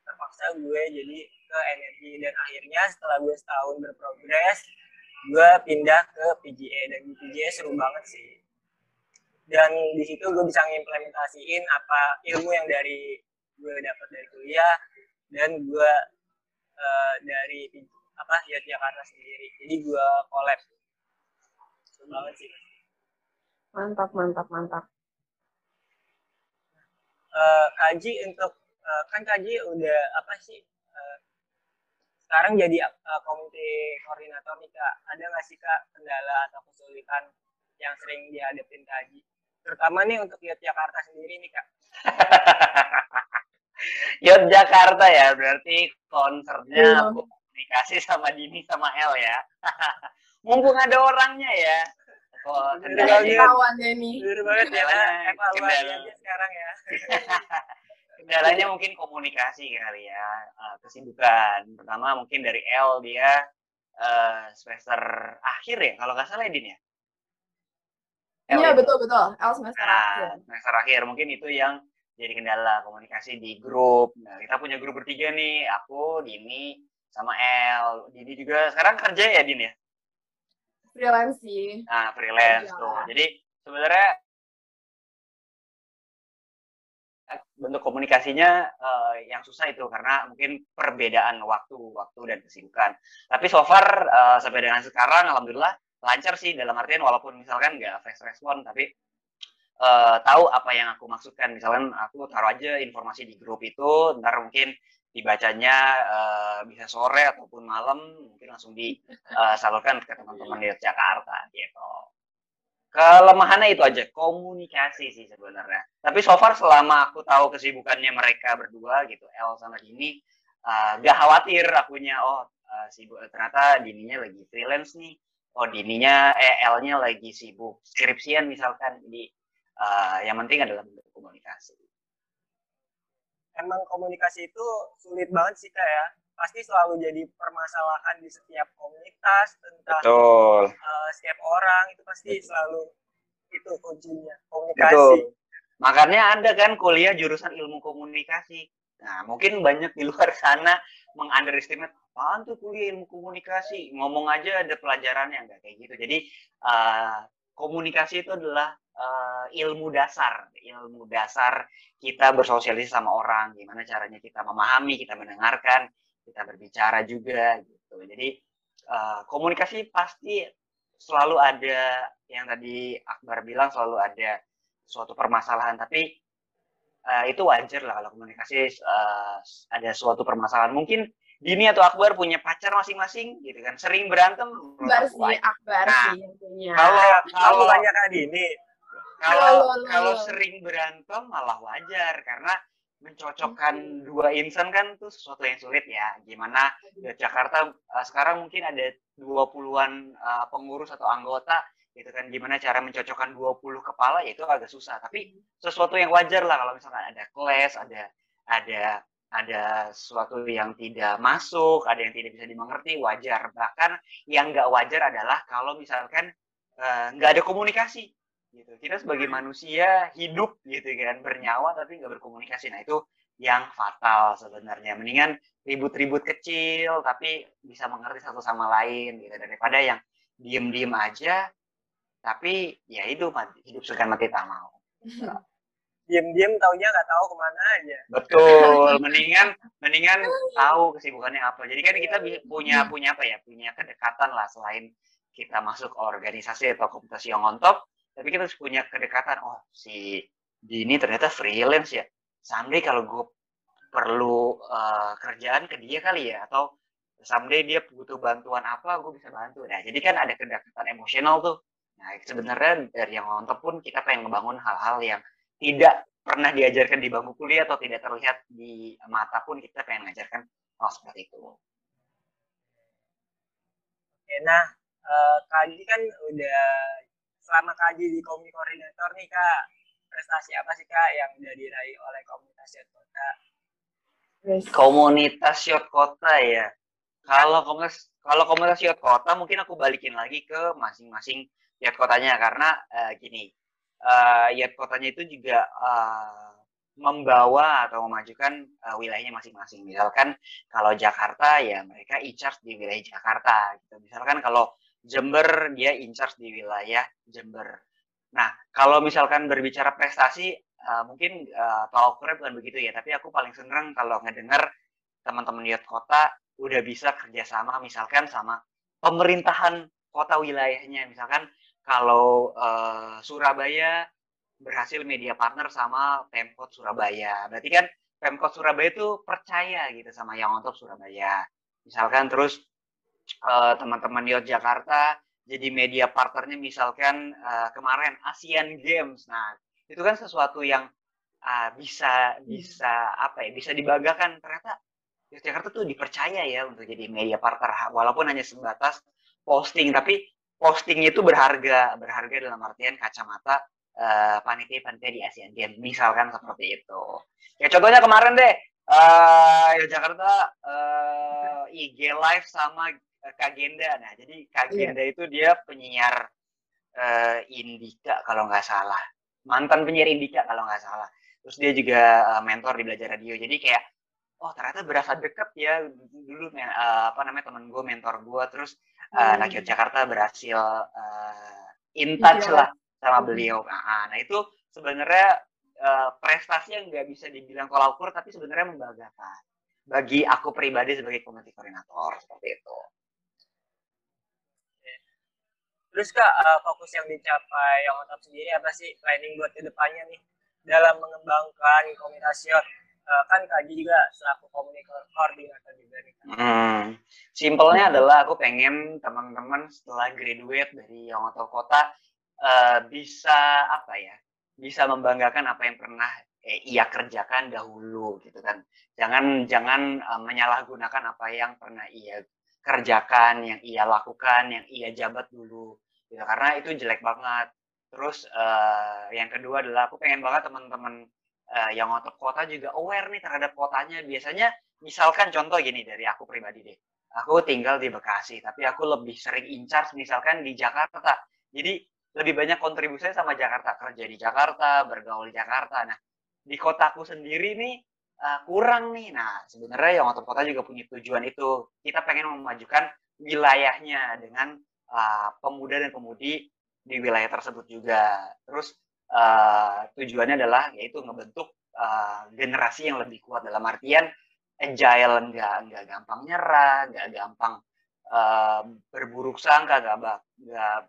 terpaksa gue jadi ke energi dan akhirnya setelah gue setahun berprogres gue pindah ke PGE dan di PGE seru banget sih. Dan di situ gue bisa ngimplementasiin apa ilmu yang dari gue dapat dari kuliah dan gue uh, dari apa ya Jakarta sendiri. Jadi gue collab. Banget sih. Mantap mantap mantap uh, kaji untuk uh, kan kaji udah apa sih uh, sekarang jadi uh, community koordinator nih kak. Ada nggak sih kak kendala atau kesulitan yang sering dihadapin kak terutama nih untuk Yogyakarta sendiri nih kak. Yogyakarta ya berarti konsernya aku komunikasi sama Dini sama El ya. Mumpung ada orangnya ya oh, kendalanya kawan Dini banget. Ya evaluasi sekarang ya. Kendalanya mungkin komunikasi kali ya. Uh, kesibukan. Pertama mungkin dari L dia uh, semester akhir ya kalau nggak salah ya Din ya? Iya ya? betul betul. L semester nah, akhir. semester akhir. Mungkin itu yang jadi kendala komunikasi di grup. Nah kita punya grup bertiga nih. Aku Dini sama L. Dini juga sekarang kerja ya Din ya freelance sih nah freelance ya. tuh jadi sebenarnya bentuk komunikasinya uh, yang susah itu karena mungkin perbedaan waktu, waktu dan kesibukan. Tapi so far uh, sampai dengan sekarang, alhamdulillah lancar sih dalam artian walaupun misalkan nggak fast respon, tapi uh, tahu apa yang aku maksudkan. Misalkan aku taruh aja informasi di grup itu, ntar mungkin dibacanya uh, bisa sore ataupun malam, mungkin langsung disalurkan uh, ke teman-teman di Jakarta gitu. Kelemahannya itu aja komunikasi sih sebenarnya. Tapi so far selama aku tahu kesibukannya mereka berdua gitu El sama Dini uh, gak khawatir akunya oh uh, sibuk ternyata Dininya lagi freelance nih. Oh Dininya eh L-nya lagi sibuk skripsian misalkan. Jadi uh, yang penting adalah komunikasi emang komunikasi itu sulit banget sih kayak pasti selalu jadi permasalahan di setiap komunitas tentang Betul. Uh, setiap orang itu pasti selalu itu kuncinya komunikasi. Betul. Makanya ada kan kuliah jurusan ilmu komunikasi. Nah, mungkin banyak di luar sana mengunderestimate apaan tuh kuliah ilmu komunikasi. Ngomong aja ada pelajarannya enggak kayak gitu. Jadi uh, komunikasi itu adalah uh, ilmu dasar, ilmu dasar kita bersosialisasi sama orang, gimana caranya kita memahami, kita mendengarkan, kita berbicara juga gitu. Jadi uh, komunikasi pasti selalu ada yang tadi Akbar bilang selalu ada suatu permasalahan. Tapi uh, itu wajar lah kalau komunikasi uh, ada suatu permasalahan. Mungkin Dini atau Akbar punya pacar masing-masing gitu kan. Sering berantem Akbar sih Akbar nah, sih kalau kalau banyak Dini kalau kalau sering berantem malah wajar karena mencocokkan dua insan kan itu sesuatu yang sulit ya. Gimana ya Jakarta uh, sekarang mungkin ada 20-an uh, pengurus atau anggota gitu kan gimana cara mencocokkan 20 kepala ya itu agak susah. Tapi sesuatu yang wajar lah kalau misalkan ada kelas, ada ada ada sesuatu yang tidak masuk, ada yang tidak bisa dimengerti, wajar. Bahkan yang nggak wajar adalah kalau misalkan nggak uh, ada komunikasi gitu. Kita sebagai manusia hidup gitu kan bernyawa tapi nggak berkomunikasi. Nah itu yang fatal sebenarnya. Mendingan ribut-ribut kecil tapi bisa mengerti satu sama lain gitu. Daripada yang diem-diem aja tapi ya hidup hidup suka mati tak mau. Diem-diem taunya nggak tahu ke mana aja. Betul mendingan mendingan tahu kesibukannya apa. Jadi kan kita punya punya apa ya? Punya kedekatan lah selain kita masuk organisasi atau komunitas yang on top tapi kita harus punya kedekatan oh si Dini ternyata freelance ya. Someday kalau gue perlu uh, kerjaan ke dia kali ya atau someday dia butuh bantuan apa gue bisa bantu. Nah jadi kan ada kedekatan emosional tuh. Nah sebenarnya dari yang nonton pun kita pengen ngebangun hal-hal yang tidak pernah diajarkan di bangku kuliah atau tidak terlihat di mata pun kita pengen ngajarkan hal seperti itu. Nah uh, kali kan udah selama kaji di komite koordinator nih kak prestasi apa sih kak yang udah diraih oleh komunitas Yot Kota? Komunitas Yot Kota ya. Kalau komunitas kalau komunitas Yot Kota mungkin aku balikin lagi ke masing-masing Yot Kotanya karena uh, gini uh, Yot Kotanya itu juga uh, membawa atau memajukan uh, wilayahnya masing-masing. Misalkan kalau Jakarta ya mereka in charge di wilayah Jakarta gitu. Misalkan kalau Jember dia in charge di wilayah Jember. Nah, kalau misalkan berbicara prestasi, uh, mungkin uh, tolak ukurnya bukan begitu ya, tapi aku paling seneng kalau ngedenger teman-teman di kota udah bisa kerjasama misalkan sama pemerintahan kota wilayahnya. Misalkan kalau uh, Surabaya berhasil media partner sama Pemkot Surabaya. Berarti kan Pemkot Surabaya itu percaya gitu sama yang untuk Surabaya. misalkan terus uh, teman-teman di Jakarta jadi media partnernya misalkan uh, kemarin Asian Games. Nah itu kan sesuatu yang uh, bisa bisa apa ya bisa dibanggakan. Ternyata Yogyakarta tuh dipercaya ya untuk jadi media partner walaupun hanya sebatas posting. Tapi postingnya itu berharga berharga dalam artian kacamata uh, panitia panitia di Asian Games misalkan seperti itu. Ya contohnya kemarin deh uh, Yogyakarta uh, IG live sama Kagenda nah jadi Kagenda yeah. itu dia penyiar uh, Indika kalau nggak salah mantan penyiar Indika kalau nggak salah terus dia juga uh, mentor di belajar radio jadi kayak oh ternyata berasa deket ya dulu uh, apa namanya temen gue mentor gue terus uh, hmm. Jakarta berhasil uh, in touch yeah. lah sama hmm. beliau nah, nah itu sebenarnya uh, prestasi yang nggak bisa dibilang tolak ukur tapi sebenarnya membanggakan bagi aku pribadi sebagai community koordinator seperti itu terus kak uh, fokus yang dicapai yang mantap sendiri apa sih planning buat ke depannya nih dalam mengembangkan komunikasi uh, kan Kak juga selaku koordinator juga nih. Hmm. Simpelnya adalah aku pengen teman-teman setelah graduate dari Yamato Kota uh, bisa apa ya? Bisa membanggakan apa yang pernah eh, ia kerjakan dahulu gitu kan. Jangan jangan uh, menyalahgunakan apa yang pernah ia kerjakan, yang ia lakukan, yang ia jabat dulu. Gitu. Karena itu jelek banget. Terus uh, yang kedua adalah aku pengen banget teman-teman uh, yang ngotot kota juga aware nih terhadap kotanya. Biasanya misalkan contoh gini dari aku pribadi deh. Aku tinggal di Bekasi, tapi aku lebih sering in charge misalkan di Jakarta. Jadi lebih banyak kontribusinya sama Jakarta, kerja di Jakarta, bergaul di Jakarta. Nah, di kotaku sendiri nih uh, kurang nih. Nah, sebenarnya yang ngotot kota juga punya tujuan itu. Kita pengen memajukan wilayahnya dengan uh, pemuda dan pemudi di wilayah tersebut juga. Terus uh, tujuannya adalah yaitu ngebentuk uh, generasi yang lebih kuat dalam artian agile nggak nggak gampang nyerah nggak gampang uh, berburuk sangka nggak nggak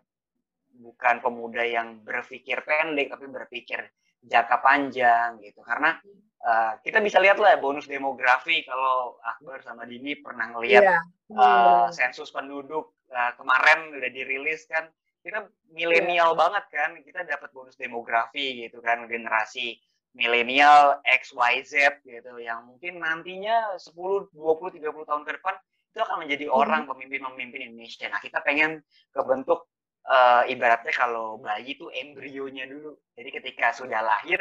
bukan pemuda yang berpikir pendek tapi berpikir jangka panjang gitu karena uh, kita bisa lihat lah bonus demografi kalau Akbar sama Dini pernah ngelihat yeah. uh, sensus penduduk uh, kemarin udah dirilis kan kita milenial yeah. banget kan kita dapat bonus demografi gitu kan generasi milenial X Y Z gitu yang mungkin nantinya 10 20 30 tahun ke depan itu akan menjadi hmm. orang pemimpin-pemimpin Indonesia. Nah, kita pengen kebentuk uh, ibaratnya kalau bayi itu embrionya dulu. Jadi ketika sudah lahir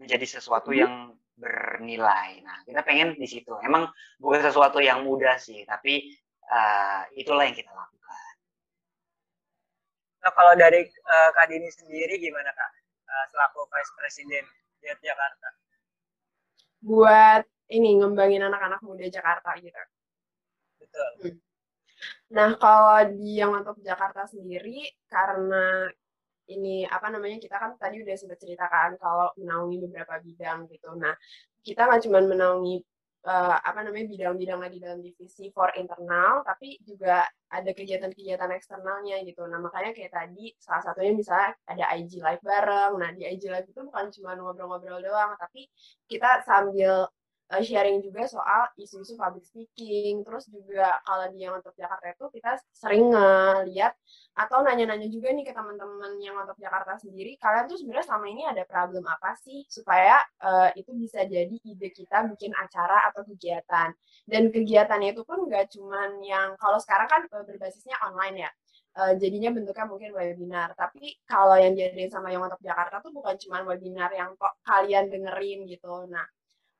menjadi sesuatu hmm. yang bernilai. Nah, kita pengen di situ. Emang bukan sesuatu yang mudah sih, tapi uh, itulah yang kita lakukan. Nah, kalau dari uh, Kak Dini sendiri gimana Kak uh, selaku Vice President di Jakarta? Buat ini ngembangin anak-anak muda Jakarta gitu. Betul. Hmm. Nah, kalau di yang untuk Jakarta sendiri karena ini apa namanya kita kan tadi udah sempat ceritakan kalau menaungi beberapa bidang gitu. Nah, kita nggak cuma menaungi uh, apa namanya bidang-bidang lagi dalam divisi for internal tapi juga ada kegiatan-kegiatan eksternalnya gitu nah makanya kayak tadi salah satunya misalnya ada IG live bareng nah di IG live itu bukan cuma ngobrol-ngobrol doang tapi kita sambil uh, sharing juga soal isu-isu public speaking. Terus juga kalau di yang untuk Jakarta itu kita sering ngeliat atau nanya-nanya juga nih ke teman-teman yang untuk Jakarta sendiri, kalian tuh sebenarnya selama ini ada problem apa sih supaya uh, itu bisa jadi ide kita bikin acara atau kegiatan. Dan kegiatannya itu pun nggak cuman yang kalau sekarang kan uh, berbasisnya online ya. Uh, jadinya bentuknya mungkin webinar. Tapi kalau yang jadi sama yang untuk Jakarta tuh bukan cuma webinar yang kok kalian dengerin gitu. Nah,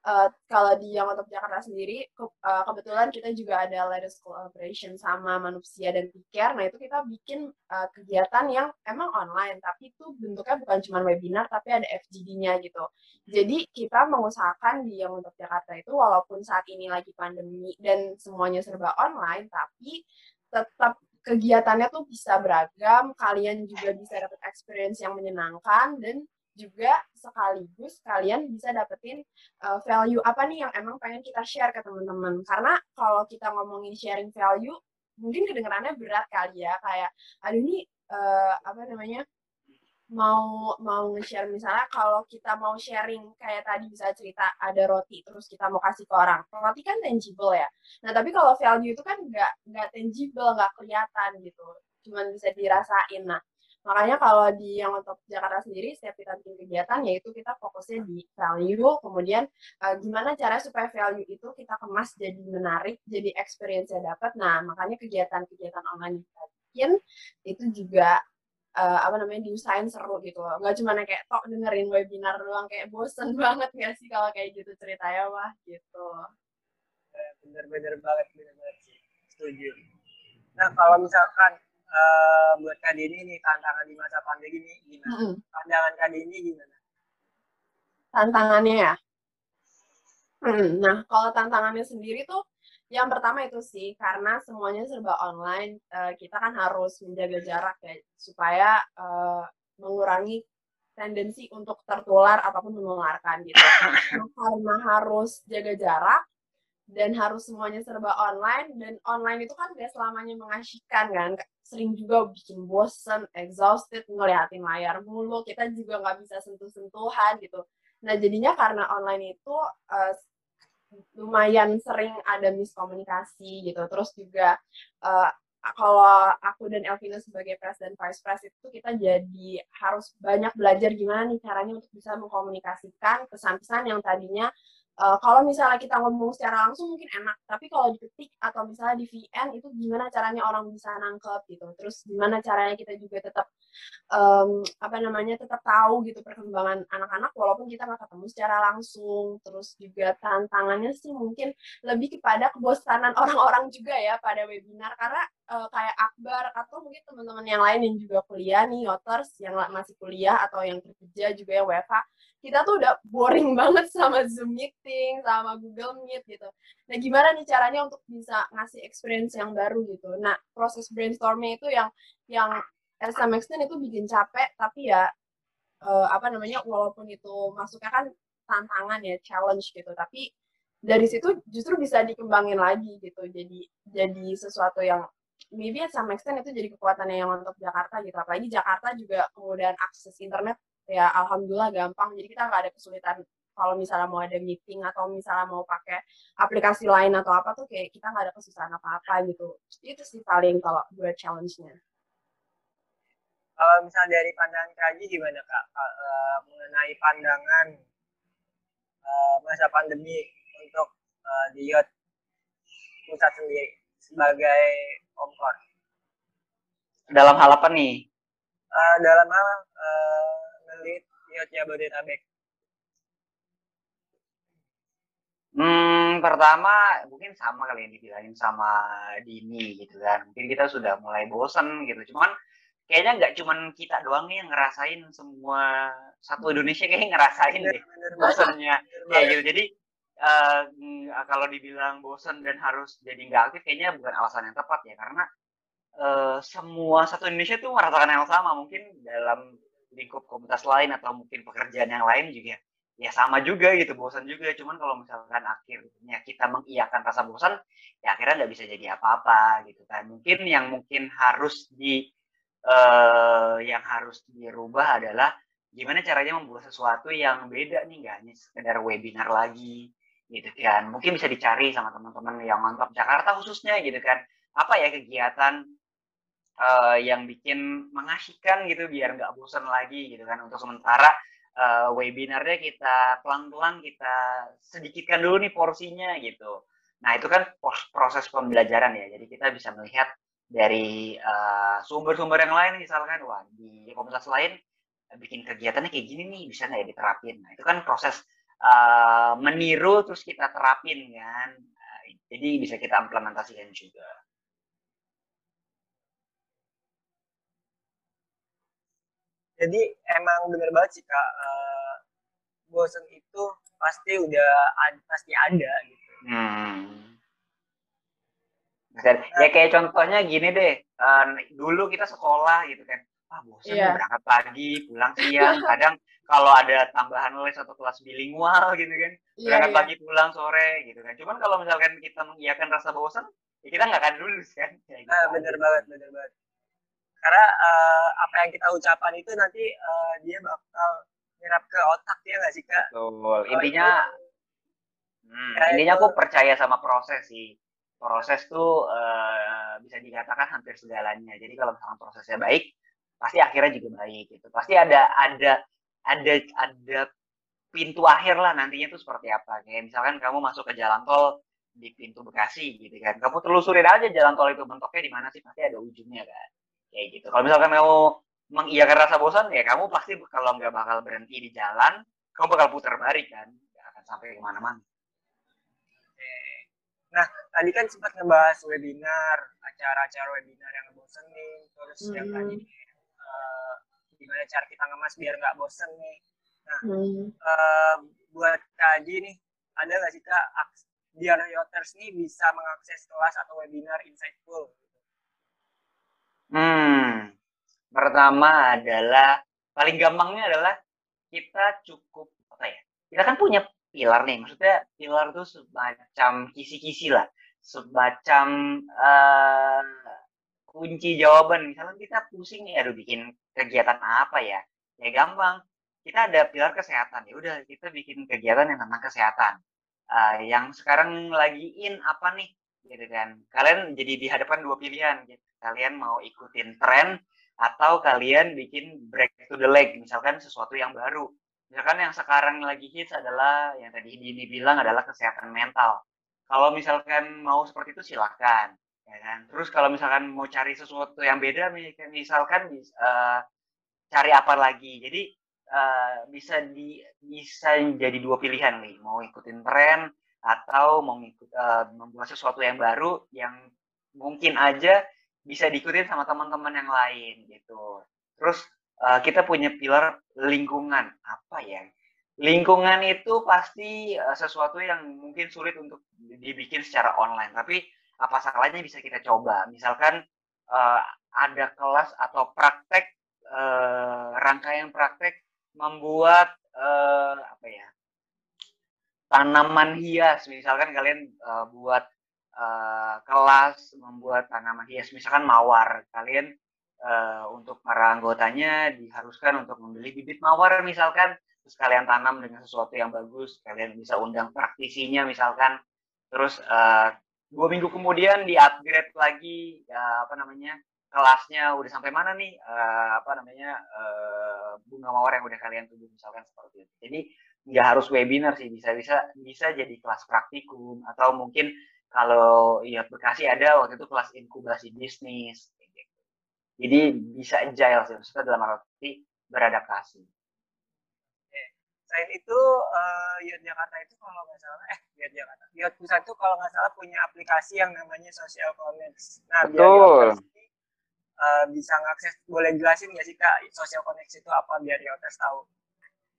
uh, kalau di yang untuk Jakarta sendiri ke, uh, kebetulan kita juga ada latest collaboration sama manusia dan pikir nah itu kita bikin uh, kegiatan yang emang online tapi itu bentuknya bukan cuma webinar tapi ada FGD-nya gitu. Jadi kita mengusahakan di yang untuk Jakarta itu walaupun saat ini lagi pandemi dan semuanya serba online tapi tetap kegiatannya tuh bisa beragam kalian juga bisa dapat experience yang menyenangkan dan juga sekaligus kalian bisa dapetin uh, value apa nih yang emang pengen kita share ke teman-teman. Karena kalau kita ngomongin sharing value mungkin kedengarannya berat kali ya. Kayak aduh ini uh, apa namanya mau mau nge-share. Misalnya kalau kita mau sharing kayak tadi bisa cerita ada roti terus kita mau kasih ke orang. Roti kan tangible ya. Nah tapi kalau value itu kan nggak nggak tangible nggak kelihatan gitu. Cuman bisa dirasain. Nah makanya kalau di yang untuk Jakarta sendiri setiap kita bikin kegiatan yaitu kita fokusnya di value kemudian uh, gimana cara supaya value itu kita kemas jadi menarik jadi experience nya dapat nah makanya kegiatan-kegiatan online yang kita bikin itu juga uh, apa namanya diusahain seru gitu. Loh nggak cuma kayak tok dengerin webinar doang kayak bosen banget gak sih kalau kayak gitu ceritanya wah gitu. Bener-bener banget bener banget sih. Setuju. Nah kalau misalkan uh, buat Kak Dini nih tantangan di masa pandemi ini gimana mm -hmm. pandangan Kak Dini gimana tantangannya ya hmm, nah kalau tantangannya sendiri tuh yang pertama itu sih karena semuanya serba online, uh, kita kan harus menjaga jarak ya supaya uh, mengurangi tendensi untuk tertular ataupun menularkan gitu. Nah, karena harus jaga jarak dan harus semuanya serba online dan online itu kan gak selamanya mengasihkan kan sering juga bikin bosen, exhausted ngeliatin layar mulu kita juga nggak bisa sentuh-sentuhan gitu nah jadinya karena online itu uh, lumayan sering ada miskomunikasi gitu. Terus juga uh, kalau aku dan Elvina sebagai presiden vice pres itu kita jadi harus banyak belajar gimana nih caranya untuk bisa mengkomunikasikan pesan-pesan yang tadinya uh, kalau misalnya kita ngomong secara langsung mungkin enak, tapi kalau diketik atau misalnya di VN itu gimana caranya orang bisa nangkep gitu. Terus gimana caranya kita juga tetap um, apa namanya tetap tahu gitu perkembangan anak-anak walaupun kita nggak ketemu secara langsung. Terus juga tantangannya sih mungkin lebih kepada kebosanan orang-orang juga ya pada webinar karena uh, kayak Akbar atau mungkin teman-teman yang lain yang juga kuliah nih, Yoters yang masih kuliah atau yang kerja juga yang WFH kita tuh udah boring banget sama Zoom meeting, sama Google Meet gitu. Nah, gimana nih caranya untuk bisa ngasih experience yang baru gitu. Nah, proses brainstorming itu yang yang some extent itu bikin capek, tapi ya uh, apa namanya, walaupun itu masuknya kan tantangan ya, challenge gitu, tapi dari situ justru bisa dikembangin lagi gitu. Jadi jadi sesuatu yang maybe at some extent itu jadi kekuatannya yang untuk Jakarta gitu. Apalagi Jakarta juga kemudian akses internet ya alhamdulillah gampang jadi kita nggak ada kesulitan kalau misalnya mau ada meeting atau misalnya mau pakai aplikasi lain atau apa tuh kayak kita nggak ada kesusahan apa-apa gitu itu sih paling kalau buat challenge-nya kalau misalnya dari pandangan kaji gimana kak uh, mengenai pandangan uh, masa pandemi untuk uh, di Yot pusat sendiri sebagai omkor dalam hal apa nih uh, dalam hal uh, lead Yacht Jabodetabek? Hmm, pertama mungkin sama kali yang dibilangin sama Dini gitu kan. Mungkin kita sudah mulai bosen gitu. Cuman kayaknya nggak cuman kita doang nih yang ngerasain semua satu Indonesia kayaknya ngerasain deh bosennya. Ya gitu. Jadi uh, kalau dibilang bosen dan harus jadi nggak aktif kayaknya bukan alasan yang tepat ya. Karena uh, semua satu Indonesia tuh merasakan yang sama. Mungkin dalam lingkup komunitas lain atau mungkin pekerjaan yang lain juga ya sama juga gitu. Bosan juga. Cuman kalau misalkan akhirnya kita mengiyakan rasa bosan ya akhirnya nggak bisa jadi apa-apa gitu kan. Mungkin yang mungkin harus di uh, yang harus dirubah adalah gimana caranya membuat sesuatu yang beda nih nggak hanya sekedar webinar lagi gitu kan. Mungkin bisa dicari sama teman-teman yang mantap Jakarta khususnya gitu kan. Apa ya kegiatan uh, yang bikin mengasihkan gitu biar nggak bosan lagi gitu kan. Untuk sementara uh, webinarnya kita pelan-pelan kita sedikitkan dulu nih porsinya gitu. Nah itu kan proses pembelajaran ya, jadi kita bisa melihat dari eh, sumber-sumber uh, yang lain misalkan wah di komunitas lain bikin kegiatannya kayak gini nih bisa nggak ya diterapin. Nah itu kan proses uh, meniru terus kita terapin kan, uh, jadi bisa kita implementasikan juga. jadi emang bener banget sih kak uh, bosen itu pasti udah pasti ada gitu hmm. Nah, ya kayak contohnya gini deh, uh, dulu kita sekolah gitu kan, ah bosan yeah. berangkat pagi, pulang siang, kadang kalau ada tambahan les atau kelas bilingual gitu kan, yeah, berangkat yeah. pagi pulang sore gitu kan. Cuman kalau misalkan kita mengiyakan rasa bosan, ya kita nggak akan lulus kan. Ya, gitu. Ah, bener banget, bener banget karena uh, apa yang kita ucapkan itu nanti uh, dia bakal nyerap ke otak ya nggak sih kak? Betul. Intinya, hmm, intinya aku percaya sama proses sih. Proses tuh uh, bisa dikatakan hampir segalanya. Jadi kalau misalnya prosesnya baik, pasti akhirnya juga baik gitu. Pasti ada ada ada ada pintu akhir lah nantinya tuh seperti apa. Kayak misalkan kamu masuk ke jalan tol di pintu Bekasi gitu kan. Kamu telusurin aja jalan tol itu bentuknya di mana sih pasti ada ujungnya kan kayak gitu kalau misalkan kamu mengiyakan rasa bosan ya kamu pasti kalau nggak bakal berhenti di jalan kamu bakal putar balik kan nggak akan sampai ke mana-mana nah tadi kan sempat ngebahas webinar acara-acara webinar yang ngebosenin terus hmm. yang tadi uh, gimana cara kita ngemas biar nggak bosen nih nah hmm. uh, buat kaji nih ada nggak sih kak biar Yoters nih bisa mengakses kelas atau webinar insightful Hmm, pertama adalah paling gampangnya adalah kita cukup apa ya? Kita kan punya pilar nih, maksudnya pilar tuh semacam kisi-kisi lah, semacam uh, kunci jawaban. Misalnya kita pusing nih, aduh bikin kegiatan apa ya? Ya gampang. Kita ada pilar kesehatan, ya udah kita bikin kegiatan yang tentang kesehatan. Uh, yang sekarang lagi in apa nih? Gitu kan. Kalian jadi dihadapkan dua pilihan gitu kalian mau ikutin tren atau kalian bikin break to the leg misalkan sesuatu yang baru misalkan yang sekarang lagi hits adalah yang tadi Dini bilang adalah kesehatan mental. Kalau misalkan mau seperti itu silahkan ya kan? Terus kalau misalkan mau cari sesuatu yang beda misalkan uh, cari apa lagi? Jadi uh, bisa di bisa jadi dua pilihan nih. Mau ikutin tren atau mau ikut uh, membuat sesuatu yang baru yang mungkin aja bisa diikutin sama teman-teman yang lain gitu. Terus uh, kita punya pilar lingkungan apa ya? Lingkungan itu pasti uh, sesuatu yang mungkin sulit untuk dibikin secara online, tapi apa salahnya bisa kita coba. Misalkan uh, ada kelas atau praktek uh, rangkaian praktek membuat uh, apa ya? tanaman hias. Misalkan kalian uh, buat uh, kelas membuat tanaman hias misalkan mawar kalian uh, untuk para anggotanya diharuskan untuk membeli bibit mawar misalkan. Terus kalian tanam dengan sesuatu yang bagus kalian bisa undang praktisinya misalkan. Terus uh, dua minggu kemudian di upgrade lagi ya, apa namanya kelasnya udah sampai mana nih? Uh, apa namanya uh, bunga mawar yang udah kalian tuju misalkan seperti itu. Jadi nggak harus webinar sih bisa bisa bisa jadi kelas praktikum. Atau mungkin kalau ya Bekasi ada waktu itu kelas inkubasi bisnis. Jadi bisa agile sih maksudnya dalam arti beradaptasi selain itu uh, Jakarta itu kalau nggak salah eh Yud Jakarta Yud Pusat itu kalau nggak salah punya aplikasi yang namanya Social Connect nah Betul. biar uh, bisa ngakses boleh jelasin nggak sih kak Social Connect itu apa biar Yoters tahu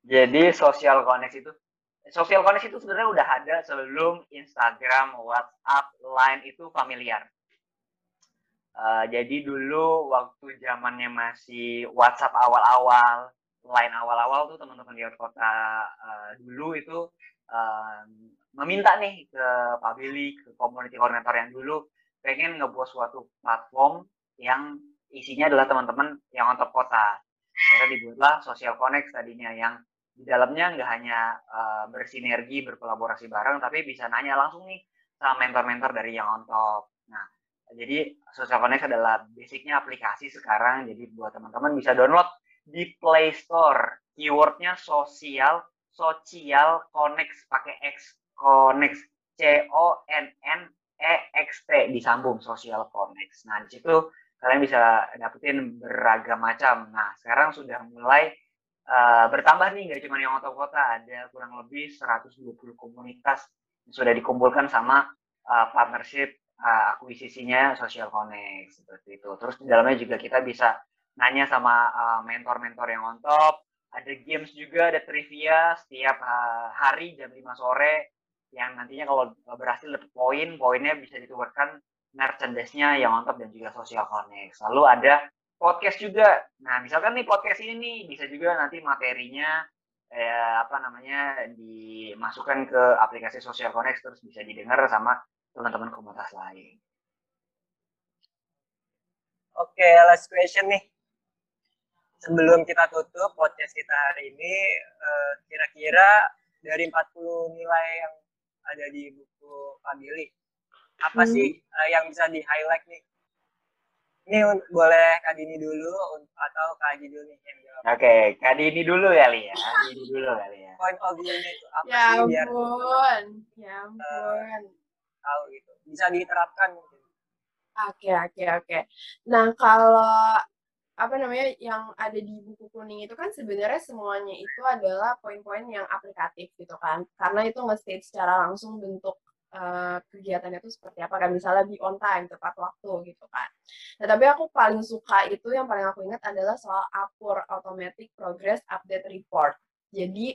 jadi Social Connect itu social connect itu sebenarnya udah ada sebelum Instagram, WhatsApp, Line itu familiar. Uh, jadi dulu waktu zamannya masih WhatsApp awal-awal, Line awal-awal tuh teman-teman di kota uh, dulu itu uh, meminta nih ke Pak Billy, ke community coordinator yang dulu pengen ngebuat suatu platform yang isinya adalah teman-teman yang untuk kota. Akhirnya dibuatlah Social Connect tadinya yang di dalamnya nggak hanya uh, bersinergi berkolaborasi bareng tapi bisa nanya langsung nih sama mentor-mentor dari yang on top jadi social connect adalah basicnya aplikasi sekarang. Jadi buat teman-teman bisa download di Play Store. Keywordnya sosial sosial connect pakai X connect C O N N E X T disambung social connect nah di situ kalian bisa dapetin beragam macam. Nah sekarang sudah mulai uh, bertambah nih nggak cuma yang otot kota ada kurang lebih 120 komunitas yang sudah dikumpulkan sama uh, partnership uh, akuisisinya Social Connect seperti itu. Terus di dalamnya juga kita bisa nanya sama mentor-mentor uh, yang on top. Ada games juga, ada trivia setiap uh, hari jam 5 sore yang nantinya kalau berhasil dapat poin, poinnya bisa ditukarkan merchandise-nya yang on top dan juga Social Connect. Lalu ada podcast juga. Nah, misalkan nih podcast ini nih bisa juga nanti materinya eh, apa namanya dimasukkan ke aplikasi Social Connect terus bisa didengar sama teman-teman komunitas lain. Oke, last question nih. Sebelum kita tutup podcast kita hari ini, eh, kira-kira dari 40 nilai yang ada di buku Pak Billy, apa Hmm. sih eh, yang bisa di-highlight nih? Ini boleh Kak Dini dulu atau Kak Haji dulu nih yang jawab. Oke, Kak Dini dulu kali ya. Kak Dini dulu kali ya. Point of view-nya itu apa Ya sih biar ampun, ya ampun. Tahu gitu. Bisa diterapkan mungkin. Oke, oke, oke. Nah, kalau apa namanya yang ada di buku kuning itu kan sebenarnya semuanya itu adalah poin-poin yang aplikatif gitu kan. Karena itu nge-state secara langsung bentuk eh, kegiatannya itu seperti apa kan. Misalnya be on time, tepat waktu gitu kan. Nah, tapi aku paling suka itu yang paling aku ingat adalah soal APUR, Automatic Progress Update Report. Jadi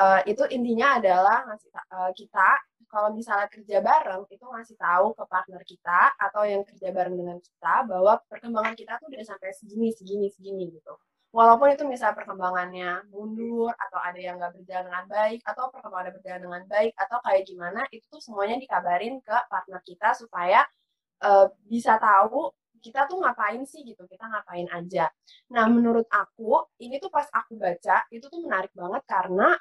eh, itu intinya adalah ngasih eh, kita kalau misalnya kerja bareng itu ngasih tahu ke partner kita atau yang kerja bareng dengan kita bahwa perkembangan kita tuh udah sampai segini segini segini gitu. Walaupun itu misalnya perkembangannya mundur atau ada yang nggak berjalan dengan baik atau perkembangannya berjalan dengan baik atau kayak gimana itu tuh semuanya dikabarin ke partner kita supaya eh, bisa tahu kita tuh ngapain sih gitu. Kita ngapain aja. Nah menurut aku ini tuh pas aku baca itu tuh menarik banget karena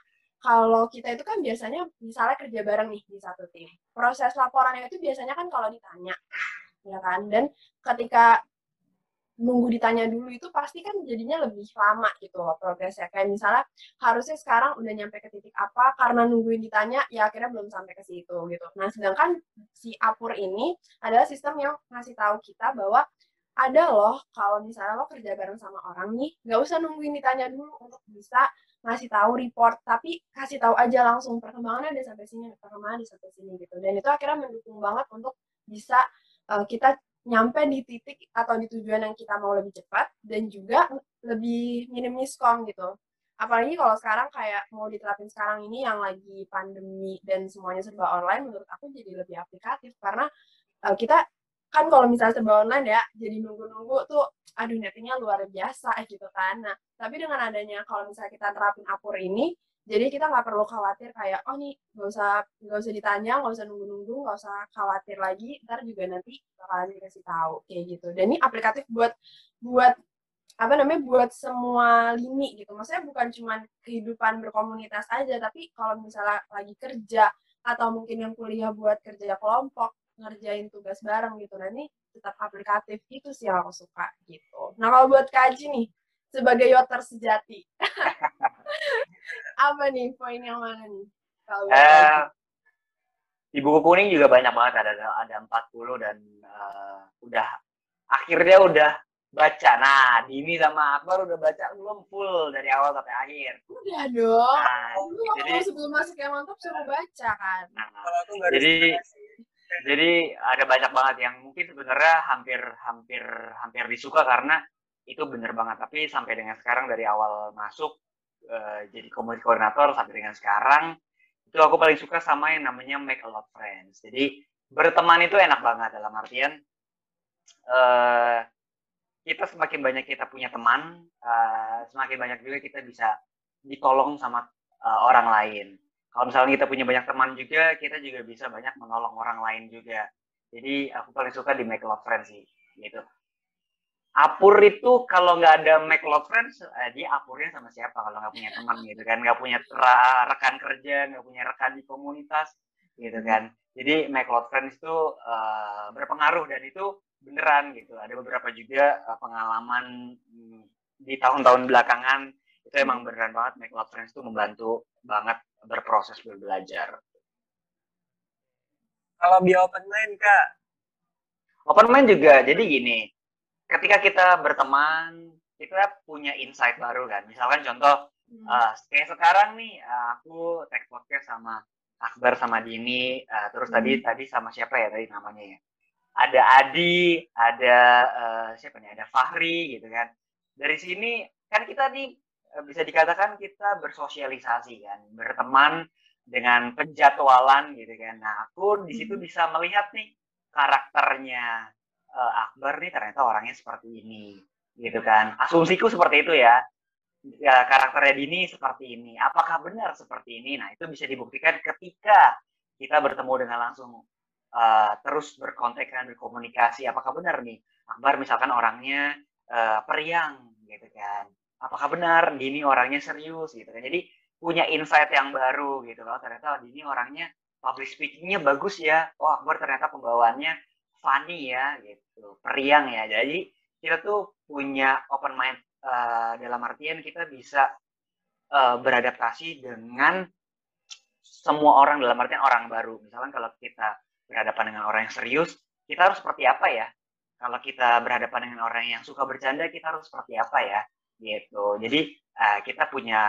kalau kita itu kan biasanya misalnya kerja bareng nih di satu tim. Proses laporannya itu biasanya kan kalau ditanya, ya kan? Dan ketika nunggu ditanya dulu itu pasti kan jadinya lebih lama gitu loh progresnya. Kayak misalnya harusnya sekarang udah nyampe ke titik apa karena nungguin ditanya ya akhirnya belum sampai ke situ gitu. Nah, sedangkan si Apur ini adalah sistem yang ngasih tahu kita bahwa ada loh kalau misalnya lo kerja bareng sama orang nih, nggak usah nungguin ditanya dulu untuk bisa ngasih tahu report, tapi kasih tahu aja langsung perkembangannya ada sampai sini, perkembangan ada sampai sini gitu. Dan itu akhirnya mendukung banget untuk bisa uh, kita nyampe di titik atau di tujuan yang kita mau lebih cepat dan juga lebih minim miskom gitu. Apalagi kalau sekarang kayak mau diterapin sekarang ini yang lagi pandemi dan semuanya serba online, menurut aku jadi lebih aplikatif karena uh, kita kan kalau misalnya serba online ya jadi nunggu-nunggu tuh aduh nettingnya luar biasa gitu kan. Nah tapi dengan adanya kalau misalnya kita terapin apur ini jadi kita nggak perlu khawatir kayak oh nih nggak usah nggak usah ditanya nggak usah nunggu-nunggu nggak usah khawatir lagi ntar juga nanti bakalan dikasih tahu kayak gitu. Dan ini aplikatif buat buat apa namanya buat semua lini gitu. Maksudnya bukan cuma kehidupan berkomunitas aja tapi kalau misalnya lagi kerja atau mungkin yang kuliah buat kerja kelompok ngerjain tugas bareng gitu nah ini tetap aplikatif itu sih yang aku suka gitu nah kalau buat kaji nih sebagai yoter sejati apa nih poin yang mana nih kalau buat Eh, di buku kuning juga banyak banget ada ada 40 dan eh, udah akhirnya udah baca. Nah, Dini sama Akbar udah baca belum full dari awal sampai akhir. udah dong Nah, lu kalau jadi sebelum masuk yang mantap suruh baca kan nah, Kalau aku baru Jadi-. Jadi ada banyak banget yang mungkin sebenarnya hampir hampir hampir disuka karena itu bener banget. Tapi sampai dengan sekarang dari awal masuk eh, jadi community koordinator sampai dengan sekarang itu aku paling suka sama yang namanya make a lot friends. Jadi berteman itu enak banget dalam artian eh, kita semakin banyak kita punya teman eh, semakin banyak juga kita bisa ditolong sama eh, orang lain kalau misalnya kita punya banyak teman juga, kita juga bisa banyak menolong orang lain juga. Jadi aku paling suka di Make Love Friends sih, gitu. Apur itu kalau nggak ada Make Love Friends, eh, dia apurnya sama siapa kalau nggak punya teman gitu kan, nggak punya rekan kerja, nggak punya rekan di komunitas, gitu kan. Jadi Make Love Friends itu eh, berpengaruh dan itu beneran gitu. Ada beberapa juga eh, pengalaman mm, di tahun-tahun belakangan itu emang beneran banget Make Love Friends itu membantu banget berproses berbelajar. Kalau bi open mind kak, Open mind juga, jadi gini, ketika kita berteman, kita punya insight baru kan. Misalkan contoh, Hmm. eh, kayak sekarang nih, eh, aku tag podcast sama Akbar sama Dini, eh, terus tadi tadi sama siapa ya tadi namanya ya? Ada Adi, ada eh, siapa nih? Ada Fahri gitu kan. Dari sini kan kita nih bisa dikatakan kita bersosialisasi kan, berteman dengan penjadwalan gitu kan. Nah, aku di situ bisa melihat nih karakternya eh, Akbar nih ternyata orangnya seperti ini gitu kan. Asumsiku seperti itu ya ya, karakternya Dini seperti ini. Apakah benar seperti ini? Nah, itu bisa dibuktikan ketika kita bertemu dengan langsung uh, terus berkontak dan berkomunikasi. Apakah benar nih Akbar misalkan orangnya uh, periang gitu kan apakah benar Dini orangnya serius gitu kan? Jadi punya insight yang baru gitu loh. Ternyata Dini orangnya public speakingnya bagus ya. Oh Akbar ternyata pembawaannya funny ya gitu. Periang ya. Jadi kita tuh punya open mind uh, dalam artian kita bisa uh, beradaptasi dengan semua orang dalam artian orang baru. Misalkan kalau kita berhadapan dengan orang yang serius kita harus seperti apa ya? Kalau kita berhadapan dengan orang yang suka bercanda kita harus seperti apa ya gitu. Jadi uh, kita punya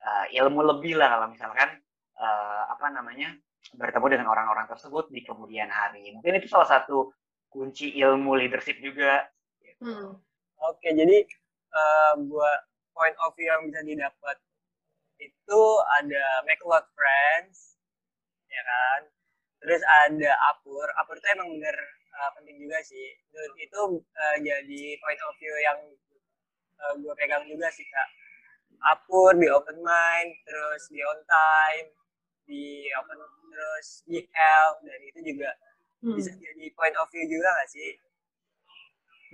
uh, ilmu lebih lah kalau misalkan uh, apa namanya bertemu dengan orang-orang tersebut di kemudian hari. Mungkin itu salah satu kunci ilmu leadership juga. Gitu. hmm. oke jadi uh, buat point of view yang bisa didapat itu ada make a lot friends ya kan? Terus ada apur apur itu emang bener uh, penting juga sih. Dan itu uh, jadi point of view yang uh, gue pegang juga sih kak. Apur di open mind terus di on time di open terus di help dan itu juga hmm. bisa jadi point of view juga gak sih?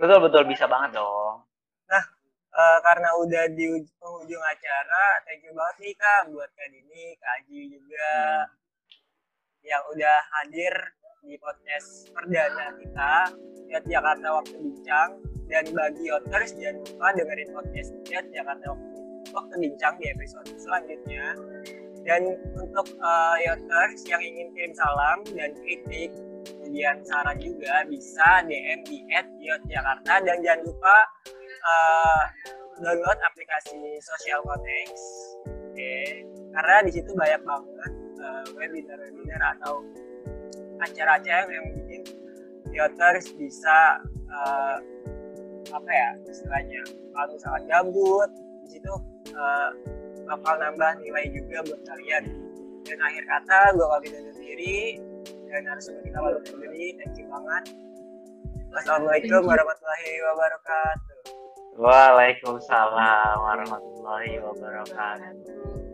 Betul betul. Bisa banget dong. Nah uh, karena udah di penghujung acara thank you banget nih kak buat kak Dini kak Aji juga hmm. yang udah hadir di podcast perdana kita lihat Jakarta Waktu Bincang dan bagi others jangan lupa dengerin podcast lihat Jakarta Waktu, Waktu Bincang di episode selanjutnya. Dan untuk uh, Youters yang ingin kirim salam dan kritik kemudian saran juga bisa DM di Jakarta dan jangan lupa uh, download aplikasi Social oke. Okay. karena di situ banyak banget uh, webinar-webinar atau acara-acara yang bikin Youters bisa uh, apa ya istilahnya kalau misalkan gabut di situ uh, bakal nambah nilai juga buat kalian. Dan akhir kata gue kali undur diri. Dan harus kita malu diri. Thank you banget. Wassalamualaikum warahmatullahi wabarakatuh. Waalaikumsalam warahmatullahi wabarakatuh